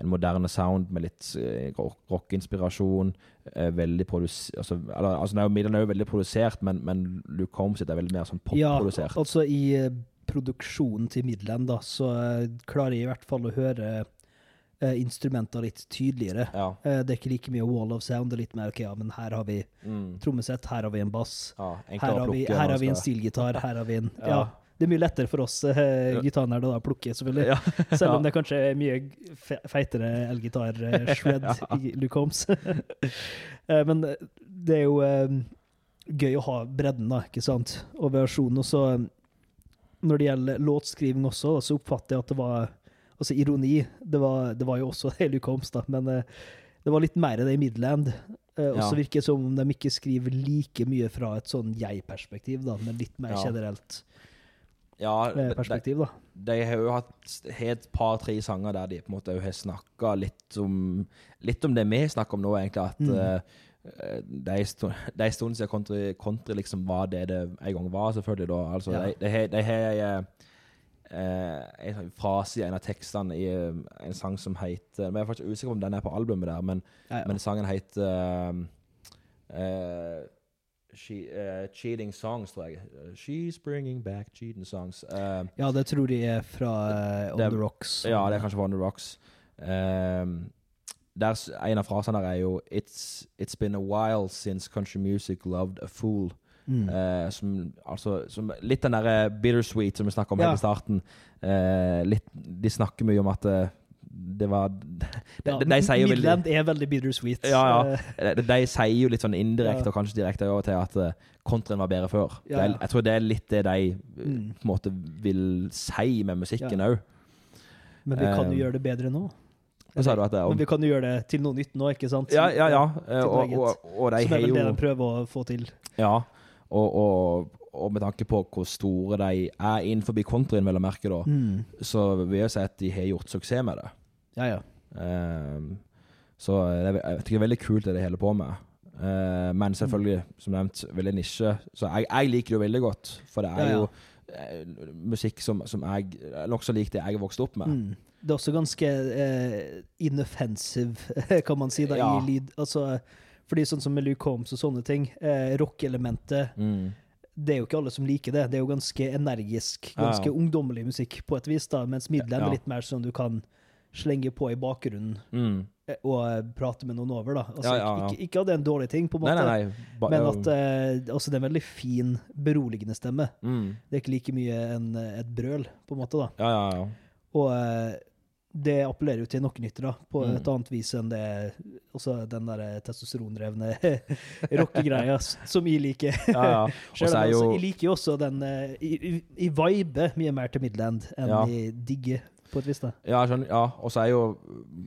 en moderne sound med litt uh, rockeinspirasjon. Uh, veldig produs... Altså, eller, altså, den er jo- er jo veldig produsert, men, men Luke Holmes er veldig mer sånn ja, popprodusert. altså i eh, produksjonen til Midland, da, så eh, klarer jeg i hvert fall å høre uh, instrumenter litt tydeligere. Ja. Uh, det er ikke like mye wall of sound, det er litt mer ok, ja, men her har vi Mm. trommesett, her har vi en bass. ja Her har, vi, her har vi en stilgitar, her har vi en ja. Det er mye lettere for oss uh, Ja. gitarnerder å plukke, selvfølgelig. Selv om det kanskje er mye fe- feitere elgitar-shred i Luke Holmes. uh, Men det er jo eh, gøy å ha bredden, da, ikke sant? Og variasjonen. Og så, eh, når det gjelder låtskriving også, så oppfatter jeg at det var Altså ironi. Det var, det var jo også det i da, men eh, det var litt mer det i Midland. Eh, Og så Ja. virker det som om de ikke skriver like mye fra et sånn jeg-perspektiv, da, men litt mer Ja. generelt Ja, eh, perspektiv, da. de har jo hatt et par-tre sanger der de på en måte har snakka litt om Litt om det vi snakker om nå, egentlig. At Mm. det er en stund siden country, country liksom var det det en gang var, selvfølgelig. da. Altså, Ja. De har, eh, en sånn frase i en av tekstene i eh, en sang som heter Men Jeg er faktisk usikker på om den er på albumet der, men, Ja, ja. men sangen heter uh, she, eh, Cheating Songs, tror jeg. She's bringing back cheating songs. Uh, Ja, det tror jeg er fra On Det- The Rocks. ja, det er kanskje fra On the Rocks. Um, der, en av frasene der er jo It's, it's been a while since country music loved a fool. Mm. Eh, som, altså, som litt den derre bittersweet som vi snakka om Ja. helt i starten. Eh, litt, de snakker mye om at eh, det var De, Ja, de, de sier jo veldig er veldig bittersweet. Ja, ja. Eh, de, de sier jo litt sånn indirekte og kanskje direkte over til at uh, kontraen var bedre før. Ja, ja. jeg tror det er litt det de eh, Mm. på en måte vil si med musikken òg. Men vi kan jo Eh, gjøre det bedre nå. At det er Men vi kan jo gjøre det til noe nytt nå, ikke sant? Ja, ja, ja. eh, Og, og, og de Som er vel det de prøver å få til. Ja. Og, og, og med tanke på hvor store de er innenfor countryen, vel å merke, da, Mm. så vil jeg si at de har gjort suksess med det. Ja, ja. Um, så det er, jeg det er veldig kult det de holder på med. Uh, men selvfølgelig, som nevnt, veldig nisje. Så jeg, jeg liker det jo veldig godt, for det er Ja, ja. jo eh, musikk som, som jeg nokså lik det jeg har vokst opp med. Mm. Det er også ganske eh, inoffensive, kan man si, da, Ja. i lyd. Altså, fordi sånn som med Luke Holmes og sånne ting, eh, rock-elementet Mm. det er jo ikke alle som liker det. Det er jo ganske energisk, Ja, ja. ganske ungdommelig musikk på et vis, da, mens Midland Ja. er litt mer sånn du kan slenge på i bakgrunnen Mm. eh, og eh, prate med noen over, da. Altså, Ja, ja, ja. Ikke, ikke at det er en dårlig ting, på en måte, nei, nei. Ba, men at eh, altså, det er en veldig fin, beroligende stemme. mm. Det er ikke like mye en, eh, et brøl, på en måte, da. Ja, ja, ja. Og eh, det appellerer jo til noen lyttere på Mm. et annet vis enn det også den der testosterondrevne rockegreia som jeg liker. ja, ja. Selv så om er jo Jeg liker jo også den i Jeg jeg- jeg viber mye mer til Midland enn Ja. jeg digger, på et vis. da. Ja, skjønner, ja. Og så er jo,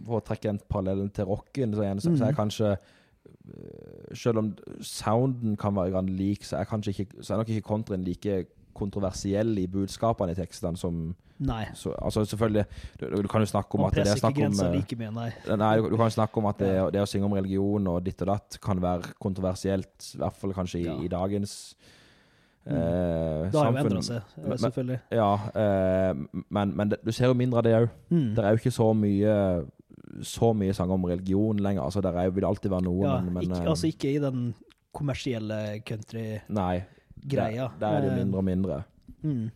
for å trekke en parallell til rocken, så, igjen, så, så er Mhm. kanskje øh, Selv om sounden kan være lik, så er, ikke, så er nok ikke countryen like kontroversiell i budskapene i tekstene som Nei. så, Altså selvfølgelig du, du kan jo snakke om Man at det er snakk om øh, like mye, nei. Nei, du, du kan jo snakke om at det, det å synge om religion og ditt og datt kan være kontroversielt, i hvert fall kanskje i, Ja. i dagens Mm. eh, Det har jo endra seg, selvfølgelig. Men- Ja, eh, men, men det, du ser jo mindre av det òg. Mm. Det er jo ikke så mye så mye sanger om religion lenger. Altså, er, vil alltid være noe, Ja, men, men ikke, eh, altså ikke i den kommersielle country-greia. Nei. Der, der er det Eh, mindre og mindre. Mm.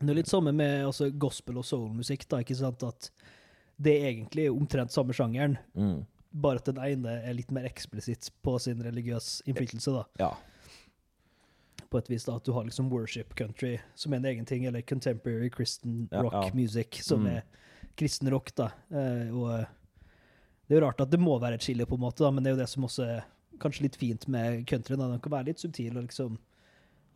Det er litt samme med altså, gospel og soul-musikk, da, ikke sant? At det er egentlig omtrent samme sjangeren, Mm. bare at den ene er litt mer eksplisitt på sin religiøs innflytelse, da. Ja. På et vis da, at du har liksom worship country som er en egen ting, eller contemporary Christian Ja, rock ja. music, som Mm. er kristen rock, da. Eh, og det er jo rart at det må være et skille, på en måte, da, men det er jo det som også er kanskje litt fint med country. Da. Den kan være litt subtil og liksom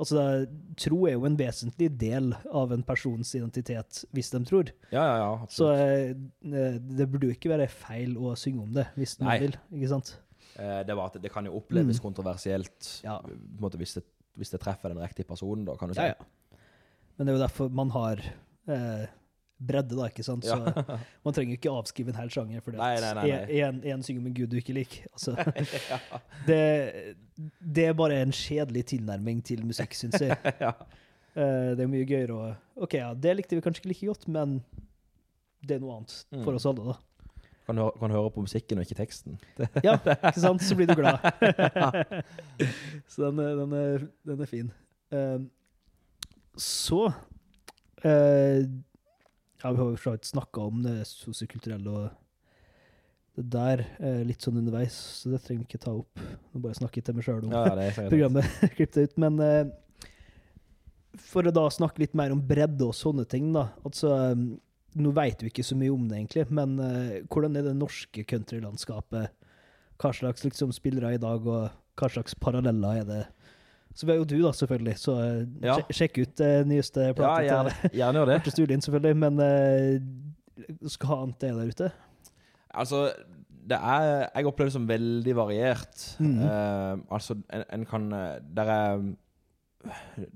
Altså, er- tro er jo en vesentlig del av en persons identitet, hvis de tror. Ja, ja, ja. Så eh, det burde jo ikke være feil å synge om det, hvis Nei. vil. Ikke sant? Eh, det, var at det kan jo oppleves Mm. kontroversielt Ja. måte, hvis, det, hvis det treffer den riktige personen, da, kan du si. Ja, ja. Men det er jo derfor man har eh, bredde, da, ikke sant? Så Ja. man trenger ikke avskrive en hel sjanger fordi én synger om en gud du ikke liker. Altså, det, det er bare en kjedelig tilnærming til musikk, syns jeg. ja. uh, det er mye gøyere å OK, ja, det likte vi kanskje ikke like godt, men det er noe annet Mm. for oss alle, da. Kan, høre, kan høre på musikken og ikke teksten. Ja, ikke sant? Så blir du glad. så den, den, er, den er fin. Uh, så eh, Ja, vi har jo for så vidt snakka om det sosiokulturelle og det der eh, litt sånn underveis, så det trenger vi ikke ta opp. Nå bare snakker jeg til meg sjøl om Ja, programmet. Klipp det ut. Men eh, for å da snakke litt mer om bredde og sånne ting, da. Altså, eh, nå veit vi ikke så mye om det, egentlig, men eh, hvordan er det norske countrylandskapet? Hva slags liksom, spillere i dag, og hva slags paralleller er det? Så vi har jo du, da, selvfølgelig, så eh, Ja. sjekk ut det nyeste Ja, plata til gjerne gjør det. Stulin, selvfølgelig, men uh, skal ha annet det der ute? Altså, det er Jeg opplever det som veldig variert. Mm. Uh, altså, en, en kan eh, Der er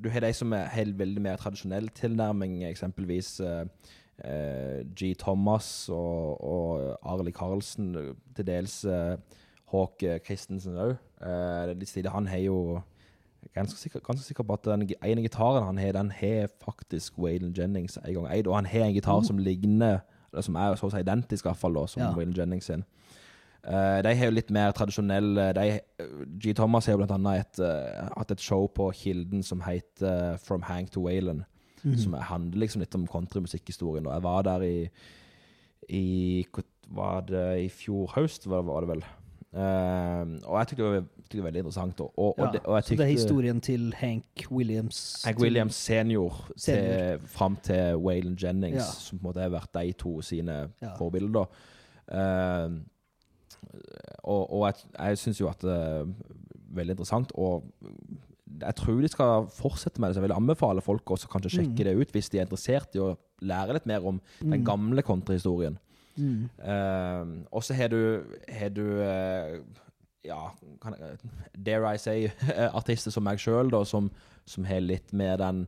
Du har de som er helt veldig mer tradisjonell tilnærming, eksempelvis Uh, eh, G. Thomas og, og Arli Karlsen, til dels Håk Christensen òg. Uh. Han har jo Ganske sikker, ganske sikker på at den ene gitaren han har, den har faktisk Waylon Jennings en gang eid. Og han har en gitar som ligner, eller som er så å si identisk, i hvert fall, da, som Ja. Waylon Jennings sin. Uh, de har jo litt mer tradisjonelle de, G. Thomas har jo blant annet et, uh, hatt et show på Kilden som heter eh, From Hank to Waylon. Mhm. Som handler liksom litt om countrymusikkhistorien. Og jeg var der i, i Var det i fjor høst, var, var det vel. Uh, og jeg tykte det var, tykte det var veldig interessant. Og, og, Ja, og det, og jeg så det er historien til Hank Williams. Hank Williams senior, Senior. Til, fram til Waylon Jennings, Ja. som på en måte har vært de to sine Ja. forbilder. Uh, og, og jeg, jeg syns jo at det er veldig interessant, og jeg tror de skal fortsette med det. Så jeg vil anbefale folk også kanskje sjekke Mm. det ut hvis de er interessert i å lære litt mer om den Mm. gamle countryhistorien. Mm. Uh, og så har du, har du uh, ja, kan dare I say, artister som meg sjøl, som, som har litt mer den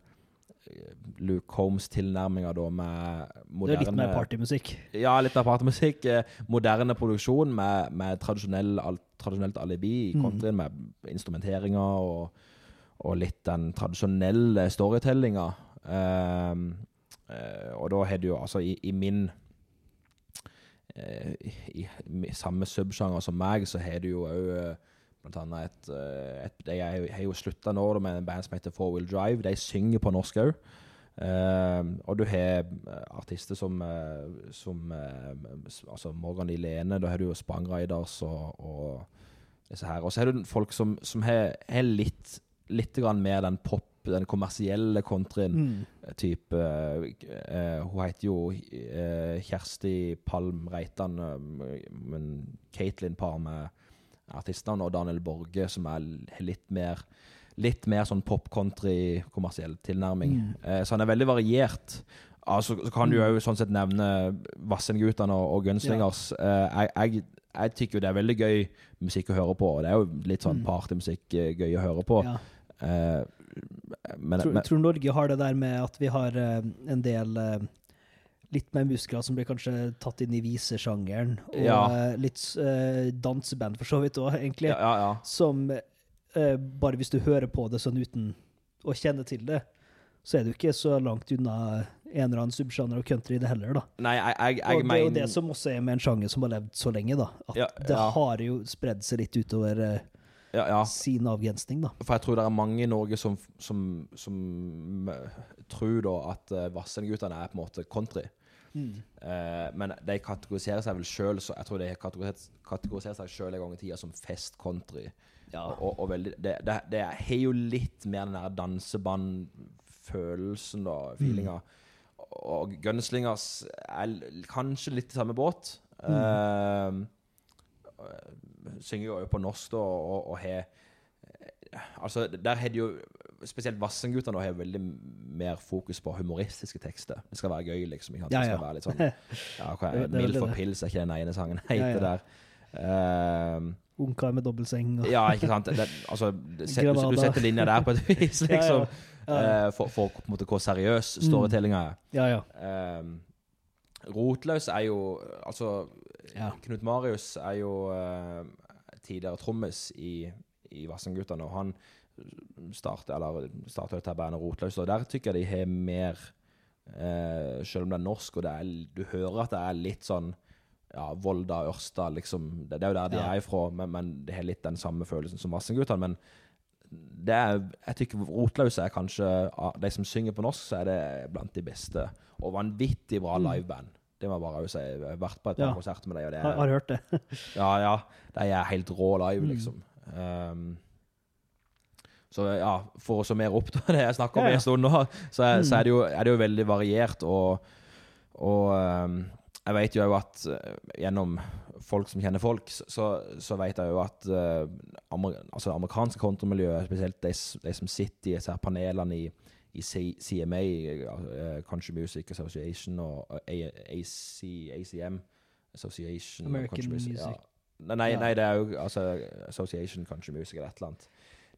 eh, Luke Holmes-tilnærminga da med moderne er litt mer partymusikk. Ja, litt mer partymusikk. eh, Moderne produksjon med, med tradisjonell, al, tradisjonelt alibi i Mm. med instrumenteringer og, og litt den tradisjonelle storytellinga. Um, eh, og da har du jo altså i, i min i, i samme subsjanger som meg, så har du jo òg blant annet et, eh, et de har jo slutta nå med en band som heter Four Wheel Drive. De synger på norsk òg. og du har eh, artister som, eh, som eh, altså Morgan Ilene, da har du jo Spangriders og, og disse her. Og så har du folk som, som har, litt, litt mer den pop, den kommersielle countryen Mm. type eh, Hun heter jo uh, Kjersti Palm Reitan, eh, men Caitlin par med artistene, og Daniel Borge, som er litt mer Litt mer sånn pop-country, kommersiell tilnærming. Mm. Eh, så han er veldig variert. Altså, så kan du Mm. jo sånn sett nevne Vassendgutane og, og Gunslingers. Eh, jeg, jeg, jeg tykker jo det er veldig gøy musikk å høre på, og det er jo litt sånn Mm. partymusikk eh, gøy å høre på. Ja. Eh, men, Tror, men tror Norge har det der med at vi har eh, en del eh, litt mer muskler som blir kanskje tatt inn i visesjangeren, og Ja. eh, litt uh, danseband for så vidt òg, egentlig. ja, ja. Som uh, bare hvis du hører på det sånn uten å kjenne til det, så er du ikke så langt unna en eller annen subsjanger og country det heller, da. Nei, jeg, jeg, Og det er jo det som også er med en sjanger som har levd så lenge, da. At det har jo spredd seg litt utover eh, ja, ja. sin avgrensning, da. For jeg tror det er mange i Norge som, som, som eh, tror da at uh, Vassendgutane er på en måte country. Eh, men de kategoriserer seg vel sjøl Jeg tror de kategoriserer, seg selv en gang i tida som fest-country. Og, og veldig, det, det, det har jo litt mer den der dansebandfølelsen, da, feelinga. Og Gunslingers er kanskje litt i samme båt. Eh, synger jo på norsk, da, og, og har Altså, der har de jo Spesielt Vassendgutane har veldig mer fokus på humoristiske tekster. Det skal være gøy, liksom. Ikke Det skal være litt sånn ja, hva er, Mild for pils er ikke den ene sangen heter der. Uh, Ungkar med dobbeltseng og ja, ikke sant. Det, altså, set, du, du setter linja der på et vis, liksom. Eh, for, for på en måte hvor seriøs storytellinga er. Ja, ja. Uh, Rotløs er jo Altså, Ja. Knut Marius er jo eh, tidligere trommis i, i Vassendgutane, og han starter, eller starter dette bandet Rotløs, og der tykker jeg de har mer eh, Selv om det er norsk, og det er, du hører at det er litt sånn ja, Volda, Ørsta, liksom. Det, det er jo der de Ja. er ifra, men, men det har litt den samme følelsen som Vassendgutane. Men det er, jeg tykker Rotløse er kanskje Av de som synger på norsk, så er det blant de beste. Og vanvittig bra liveband. Det må jeg bare si. Jeg har vært på et par Mm. Ja. konserter med dem, og det Har, har er, hørt det. ja, ja, de er helt rå live, Mm. liksom. Um, så ja, for å summere opp da, det jeg snakker om Ja, ja. en stund nå, så, er, så Mm. er, det jo, er det jo veldig variert. Og, og um, jeg vet jo at uh, gjennom folk som kjenner folk, så, så, så vet jeg jo at uh, amer, altså amerikanske kontramiljø, spesielt de, de som sitter i disse panelene i, i CMA, uh, Country Music Association, og AC, ACM Association American Music. Ja. Nei, nei, det er jo altså, Association Country Music eller et eller annet.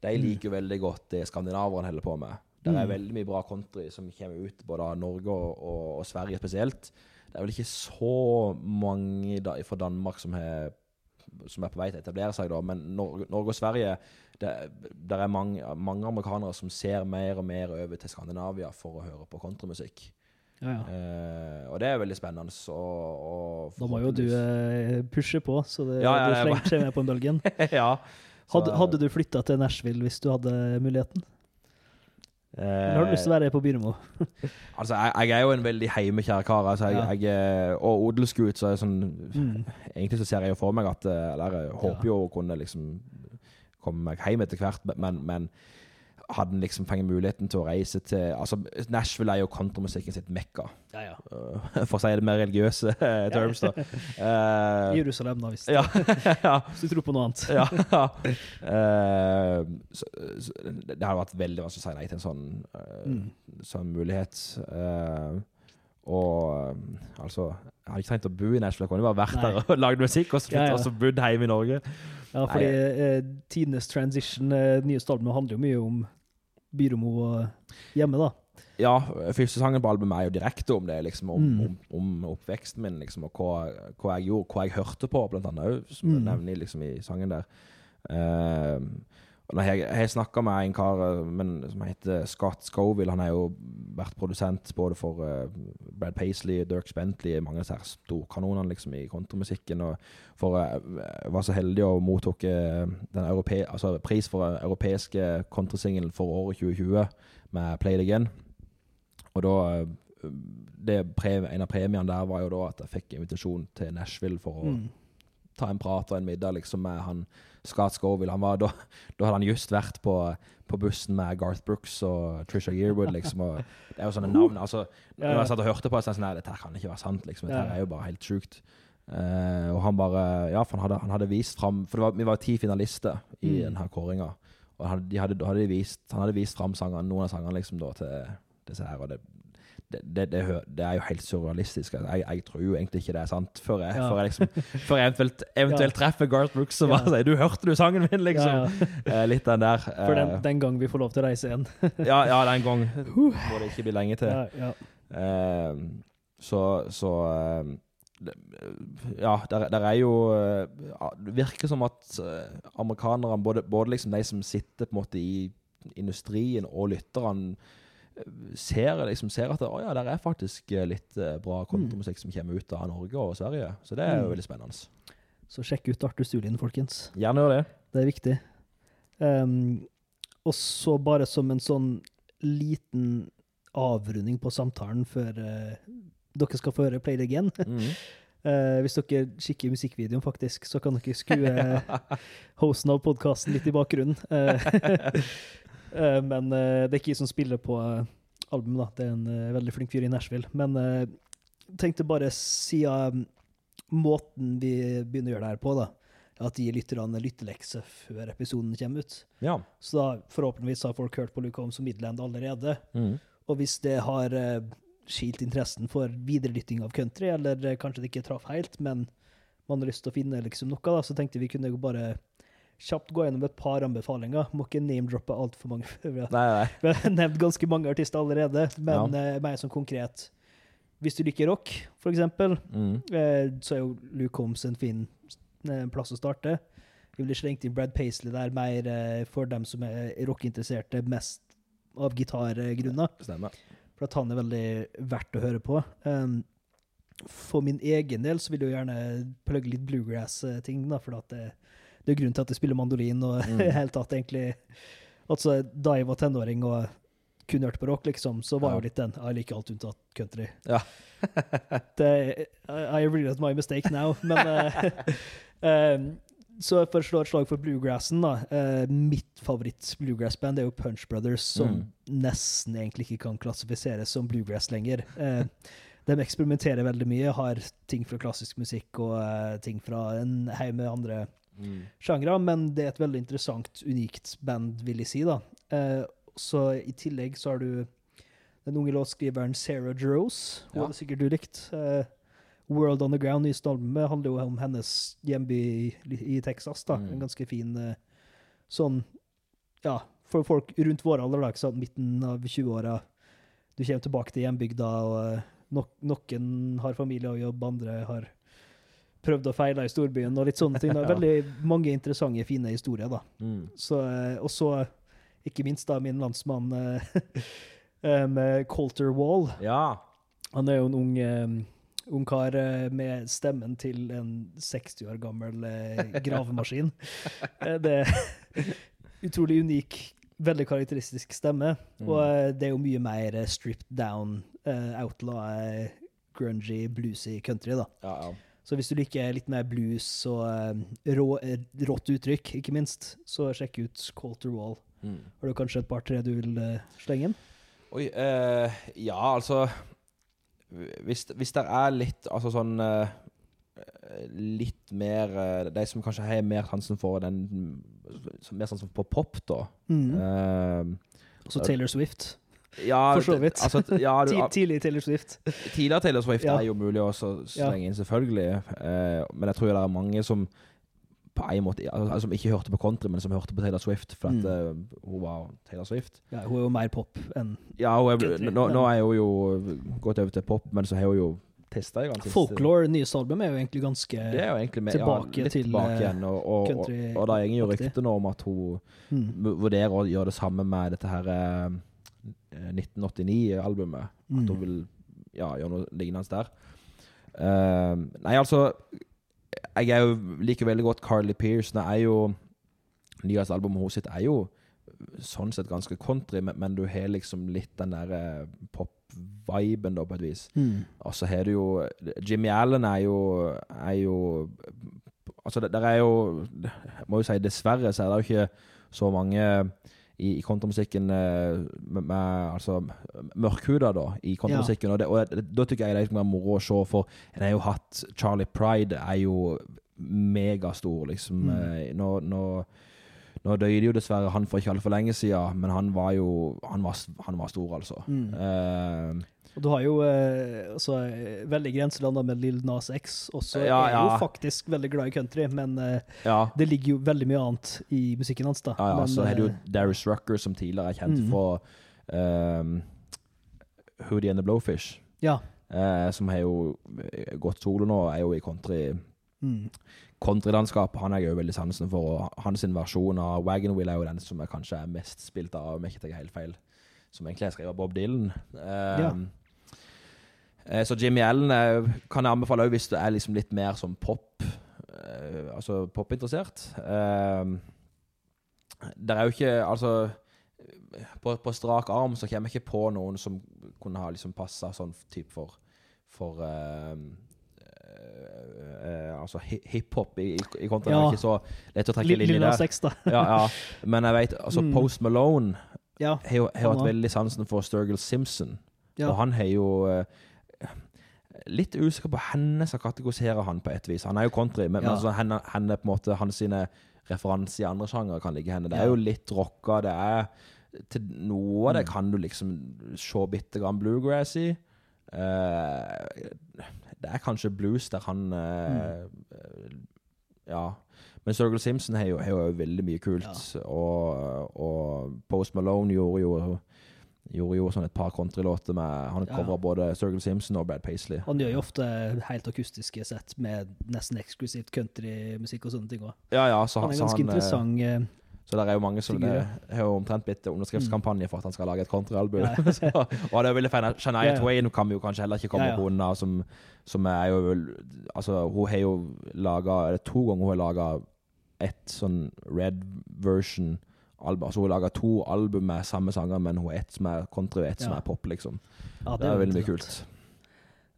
De Mm. liker jo veldig godt det skandinaverne holder på med. Det er Mm. veldig mye bra country som kommer ut både av Norge og, og, og Sverige spesielt. Det er vel ikke så mange da, fra Danmark som, he, som er på vei til å etablere seg, da, men Norge, Norge og Sverige det, det er mange, mange amerikanere som ser mer og mer over til Skandinavia for å høre på countrymusikk. Ja, ja. Eh, og det er veldig spennende. Så, og Da må jo du eh, pushe på, så det, Ja, du slenger seg med på en bølgen. ja. Hadde, hadde du flytta til Nashville hvis du hadde muligheten? Eller har du lyst til å være på Byremo? Altså, jeg, jeg er jo en veldig heimekjær kar. Altså, jeg, jeg, er- og odelsgutt, så er jeg sånn Mm. Egentlig så ser jeg jo for meg at eh, Eller jeg håper jo å kunne liksom komme meg hjem etter hvert, men, men hadde han liksom fått muligheten til å reise til Altså, Nashville er jo kontramusikken sitt mekka. Ja, ja. eh, For å si det mer religiøse eh, terms, da. Uh, Jerusalem, da, hvis, ja, ja, hvis du tror på noe annet. ja. uh, så, så, det hadde vært veldig vanskelig å si nei til en sånn, uh, Mm. sånn mulighet. Eh, og eh, altså Jeg hadde ikke trengt å bo i Nashville. Jeg kunne bare vært Nei. der og lagd musikk, og så, Ja, ja. og så bodd hjemme i Norge. Ja, fordi eh, tidenes transition, eh, nye albumet, handler jo mye om byromo og hjemme, da. Ja, første sangen på albumet er jo direkte om det, liksom, om, Mm. om, om oppveksten min, liksom, og hva, hva jeg gjorde, hva jeg hørte på, blant annet, som Mm. nevner liksom, i sangen der. Eh, når jeg, har snakka med en kar eh, men, som heter Scott Scoville. Han har jo vært produsent både for uh, Brad Paisley, Dirk Bentley, mange av disse storkanonene liksom, i kontramusikken. Og for uh, var så heldig å mottok uh, altså, pris for den europeiske kontrasingelen for året 2020 med Play It Again. Og da En av premiene der var jo da at jeg fikk invitasjon til Nashville for å Mm. ta en prat og en middag liksom med han Scott Scoville. Han var, da, da hadde han just vært på, på bussen med Garth Brooks og Trisha Yearwood, liksom. Og det er jo sånne navn. altså, Når jeg satt og hørte på så sånn Nei, dette kan ikke være sant. liksom, Dette er jo bare helt sjukt. Uh, og han bare Ja, for han hadde, han hadde vist fram For det var, vi var ti finalister i Mm. denne kåringa. Og han de hadde, hadde de vist, han hadde vist fram sangene, noen av sangene liksom da til disse her. og det det, det, det, er jo helt surrealistisk. Jeg, jeg tror jo egentlig ikke det er sant, før jeg, Ja. før jeg, liksom, før jeg eventuelt, eventuelt treffer Garth Brooks Ja. bare sier 'Du hørte du sangen min?' liksom. Ja, ja. Eh, litt den der. For den, eh, den gang vi får lov til å reise igjen. ja, ja, den gang må det ikke bli lenge til. Ja, ja. Eh, så så eh, Ja, der, der er jo eh, Det virker som at eh, amerikanerne, både, både liksom de som sitter på en måte i industrien og lytterne, eh, ser, liksom, ser at å ja, der er faktisk eh, litt eh, bra kontramusikk som kommer ut av Norge og Sverige. Så det er jo Mm. veldig spennende. Så sjekk ut Arthur Stulin, folkens. Gjerne gjør det. Det er viktig. Um, og så bare som en sånn liten avrunding på samtalen før uh, dere skal få høre Play It Again. Mm. Uh, hvis dere kikker i musikkvideoen, faktisk, så kan dere skue hosten av podkasten litt i bakgrunnen. Eh, men eh, det er ikke jeg som spiller på uh, albumet, da. Det er en eh, veldig flink fyr i Nashville. Men uh, tenkte bare siden måten vi begynner å gjøre det her på, da, at de lytter an en lyttelekse før episoden kommer ut. Ja. Så da forhåpentligvis har folk hørt på Luke Holmes og Midland allerede. Mm. Og hvis det har skilt interessen for viderelytting av country, eller eh, kanskje det ikke traff helt, men man har lyst til å finne liksom noe, da, så tenkte vi kunne bare kjapt gå gjennom et par anbefalinger. Må ikke name-droppe altfor mange. Vi har nevnt ganske mange artister allerede, men eh, mer sånn konkret. Hvis du liker rock, eksempel, Mm. uh, så er jo Luke Holmes en fin eh, plass å starte. Vi ville slengt inn Brad Paisley der, mer for dem som er rockinteresserte, mest av gitargrunner. Stemmer. For at han er veldig verdt å høre på. Um, for min egen del så vil jeg jo gjerne plugge litt bluegrass-ting, da, for at det, det er grunnen til at jeg spiller mandolin og i Mm. det hele tatt egentlig Altså, da jeg var tenåring og kun hørte på rock, liksom, så var Ja. jo litt den Jeg liker alt unntatt country. Ja. det, I, I realize my mistake now, men um, Så for å slå et slag for bluegrassen, da. Uh, mitt favoritt-bluegrass-band er jo Punch Brothers, som Mm. nesten egentlig ikke kan klassifiseres som bluegrass lenger. Uh, de eksperimenterer veldig mye, har ting fra klassisk musikk og uh, ting fra en haug med andre Mm. sjangre, men det er et veldig interessant, unikt band, vil jeg si. da. Eh, så I tillegg så har du den unge låtskriveren Sarah Jerose. Hun Ja. hadde sikkert du likt. Eh, World On The Ground, nyeste albumet, handler jo om hennes hjemby i, i Texas. da. Mm. En ganske fin eh, sånn Ja, for folk rundt vår alder, da, ikke sant, midten av 20-åra. Du kommer tilbake til hjembygda, og eh, nok, noen har familie og jobb, andre har prøvd og feila i storbyen, og litt sånne ting. da. Veldig mange interessante, fine historier, da. Mm. Så, eh, og så, ikke minst da, min landsmann eh, eh, med Colter Wall. Ja. Han er jo en ung, um, ung kar med stemmen til en 60 år gammel gravemaskin. Det er utrolig unik veldig karakteristisk stemme. Mm. Og det er jo mye mer stripped down, outlaw, grungy, bluesy country, da. Ja, ja. Så hvis du liker litt mer blues og eh, rå, eh, rått uttrykk, ikke minst, så sjekk ut to Wall. Mm. Har du kanskje et par-tre du vil eh, slenge inn? Oi, eh, ja, altså Hvis, hvis det er litt Altså sånn eh, Litt mer eh, De som kanskje har mer sansen for den Mer sansen for pop, da. Mm. Eh, Også Taylor Swift. Ja, For så vidt. Altså, ja, du, Tidlig Taylor Swift. tidligere Taylor Swift Ja. er jo mulig å slenge inn, selvfølgelig. Eh, men jeg tror det er mange som på en måte altså, Som ikke hørte på country, men som hørte på Taylor Swift Mm. at, eh, hun var Taylor Swift. Ja, hun er jo mer pop enn Ja, er, nå, nå er hun jo gått over til pop, men så har hun jo testa Folklore, Folklore, nyeste album, er jo egentlig ganske Det jo egentlig med, tilbake ja, til, tilbake eh, igjen. Og, og, og, og, og da går jo ryktene om at hun mm. vurderer å gjøre det samme med dette her eh, 1989-albumet. At hun Mm. vil ja, gjøre noe lignende der. Uh, nei, altså Jeg er jo liker veldig godt Carly Pearce. Det er jo Nyeste albumet sitt er jo sånn sett ganske country, men, men du har liksom litt den der eh, pop-viben, da, på et vis. Mm. Og så har du jo Jimmy Allen er jo, er jo Altså, det der er jo må jo si dessverre, så er det jo ikke så mange i, i countrymusikken eh, med, med altså mørkhuda, da, i countrymusikken. Og, det, og det, da tykker jeg det er liksom moro å se, for en har jo hatt Charlie Pride er jo megastor, liksom. Mm. Eh, Nå, nå, nå døde jo dessverre han for ikke altfor lenge siden, men han var jo Han var, han var stor, altså. Mm. Eh, Og du har jo eh, også, eh, veldig grenselanda med Lill Nas X. Også Ja, er jo ja. faktisk veldig glad i country, men eh, ja. det ligger jo veldig mye annet i musikken hans. da. Ja, ja, men, så har du jo eh, Darius Rucker, som tidligere er kjent Mm. fra um, Hoodie and the Blowfish. Ja. eh, som har jo gått solo nå, er jo i country Mm. countrylandskapet. Han er jo veldig sansen for. og Hans versjon av Wagon Wheel er jo den som jeg kanskje er mest spilt av, om jeg ikke tar helt feil. Som egentlig er skrevet av Bob Dylan. Um, Ja. Eh, så Jimmy Allen eh, kan jeg anbefale hvis du er liksom litt mer som pop eh, Altså popinteressert. Det er jo ikke Altså på, på strak arm så kommer jeg ikke på noen som kunne ha liksom passa sånn type for For uh, uh, uh, Altså hi- hiphop i, i, i kontra. Det er ikke så lett å trekke linjer Lill der. Sex, da. Ja, ja. Men jeg vet altså Mm. Post Malone Ja. har jo hatt veldig sansen for Sturgill Simpson. ja. Og han har jo eh, Litt usikker på henne som kategoriserer han på et vis. Han er jo country, men, men altså, henne, henne på en måte hans sine referanser i andre sjangere kan ligge henne. Det Ja. er jo litt rocka, det er til Noe av det Mm. kan du liksom se bitte grann bluegrass i. Uh, det er kanskje blues der han uh, Mm. Ja. Men Circle Simpson har jo, har jo veldig mye kult. Og, og Post Malone gjorde jo Gjorde jo sånn et par countrylåter med Han Ja. både Circle Simpson og Brad Paisley. Han gjør jo ofte helt akustiske sett med nesten eksklusivt countrymusikk og sånne ting òg. Ja, ja, så, Han er så ganske han, eh, interessant. eh, Så det er jo mange som det har jo omtrent blitt underskriftskampanje for at han skal lage et countryalbum. Ja. Og det veldig fan. Shania. Twain kan vi jo kanskje heller ikke komme Ja, ja. på unna, som, som er jo Altså, hun har jo laga to ganger hun har laga ett sånn red version album. Altså hun lager to album med samme sanger, men hun ett som er country og ett som er pop, liksom. ja, Det er veldig mye kult.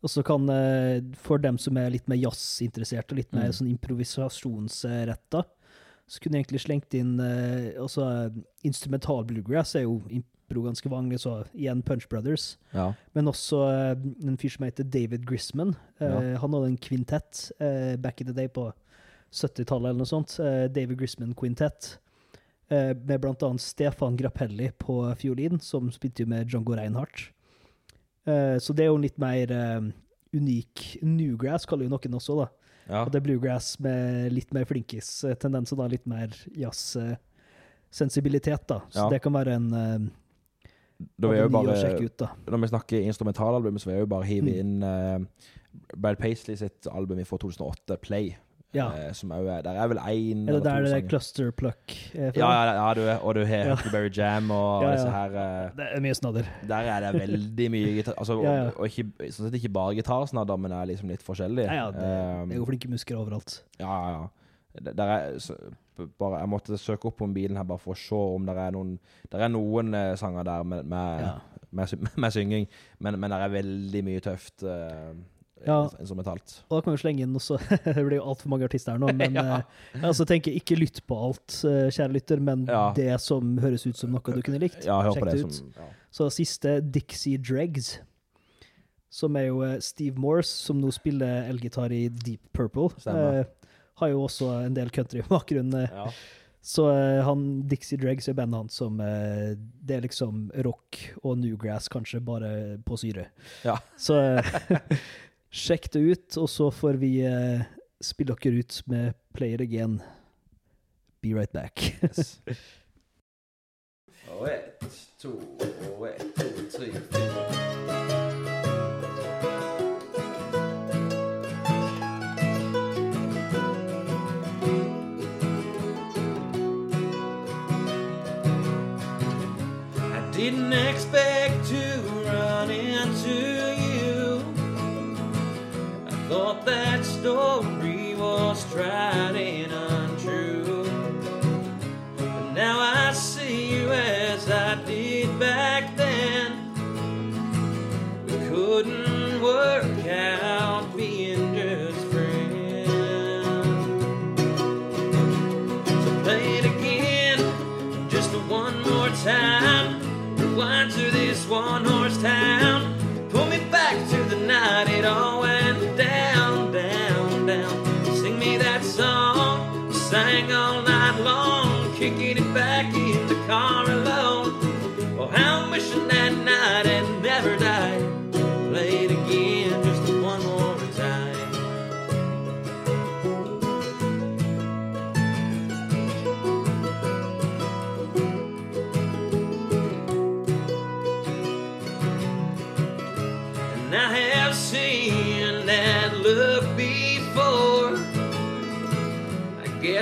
Og så kan, eh, for dem som er litt mer jazzinteressert og litt mer Mm. sånn improvisasjonsretta, så kunne jeg egentlig slengt inn også eh, Instrumental bluegrass er jo impro ganske vanlig, så igjen Punch Brothers. Ja. Men også eh, en fyr som heter David Grisman. Ja. Han hadde en kvintett back in the day på 70-tallet eller noe sånt. David Grisman Quintett. Eh, med blant annet Stefan Grappelli på fiolin, som spilte med Django Reinhardt. Eh, så det er jo en litt mer eh, unik newgrass, kaller jo noen også, da. ja. Og det er bluegrass med litt mer flinkis-tendenser, da. Litt mer jazz-sensibilitet, da. Så Ja. det kan være en uh, Da jeg jo bare ut, da. Når vi snakker instrumentalalbum, så vil jeg jo bare hive Mm. inn eh, Brad Paisley sitt album fra 2008, Play. Ja. eh, som er, jo- der er vel én eller, eller der to det sanger. Cluster Pluck er fra? Ja, ja, ja du, og du har. Huckleberry Jam og disse her eh, Det er mye snadder. Der er det veldig mye gitar... Altså. Og, og ikke, sånn sett ikke bare gitarsnadder, men det er liksom litt forskjellig. Ja, ja, det, Um, det er jo flinke muskler overalt. ja, ja, ja. der er, så, bare, Jeg måtte søke opp på mobilen her bare for å se om det er noen Det er noen eh, sanger der med, med, Ja. med, med synging, men, men det er veldig mye tøft eh, Ja. instrumentalt. Og da kan vi slenge inn også Det blir jo altfor mange artister her nå, men Ja. eh, altså tenker jeg ikke lytt på alt, eh, kjære lytter, men Ja. det som høres ut som noe du kunne likt. Ja, Sjekk det det som ja. Så siste Dixie Dregs, som er jo eh, Steve Morse, som nå spiller elgitar i Deep Purple. Stemmer. Eh, har jo også en del country-bakgrunn. eh, Ja. Så eh, han, Dixie Dregs er bandet hans som eh, Det er liksom rock og newgrass, kanskje, bare på syre. Ja. Så eh, sjekk det ut, og så får vi eh, spille dere ut med Play It Again. Be right back. Yes. Og ett, to, og ett, to, tre, fire. Didn't expect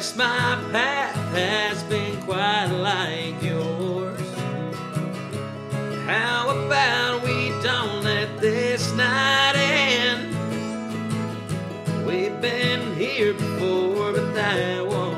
guess my path has been quite like yours. How about we don't let this night end? We've been here before, but that was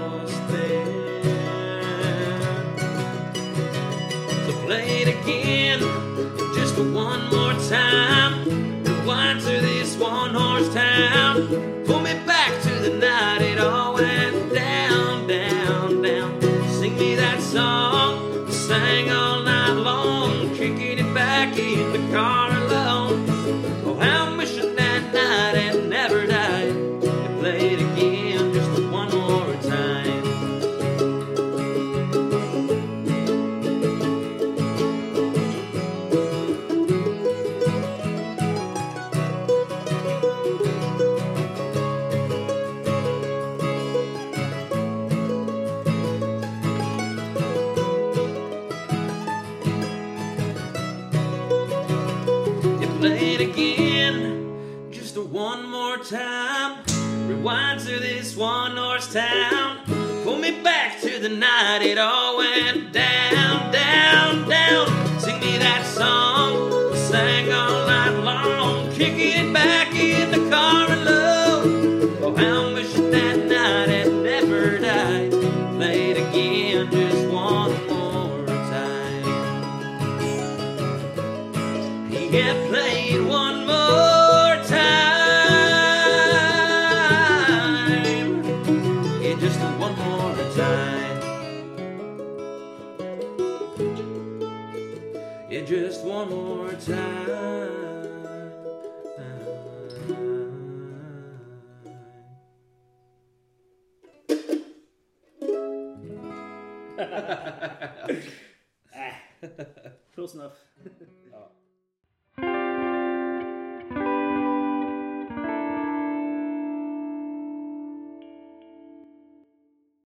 one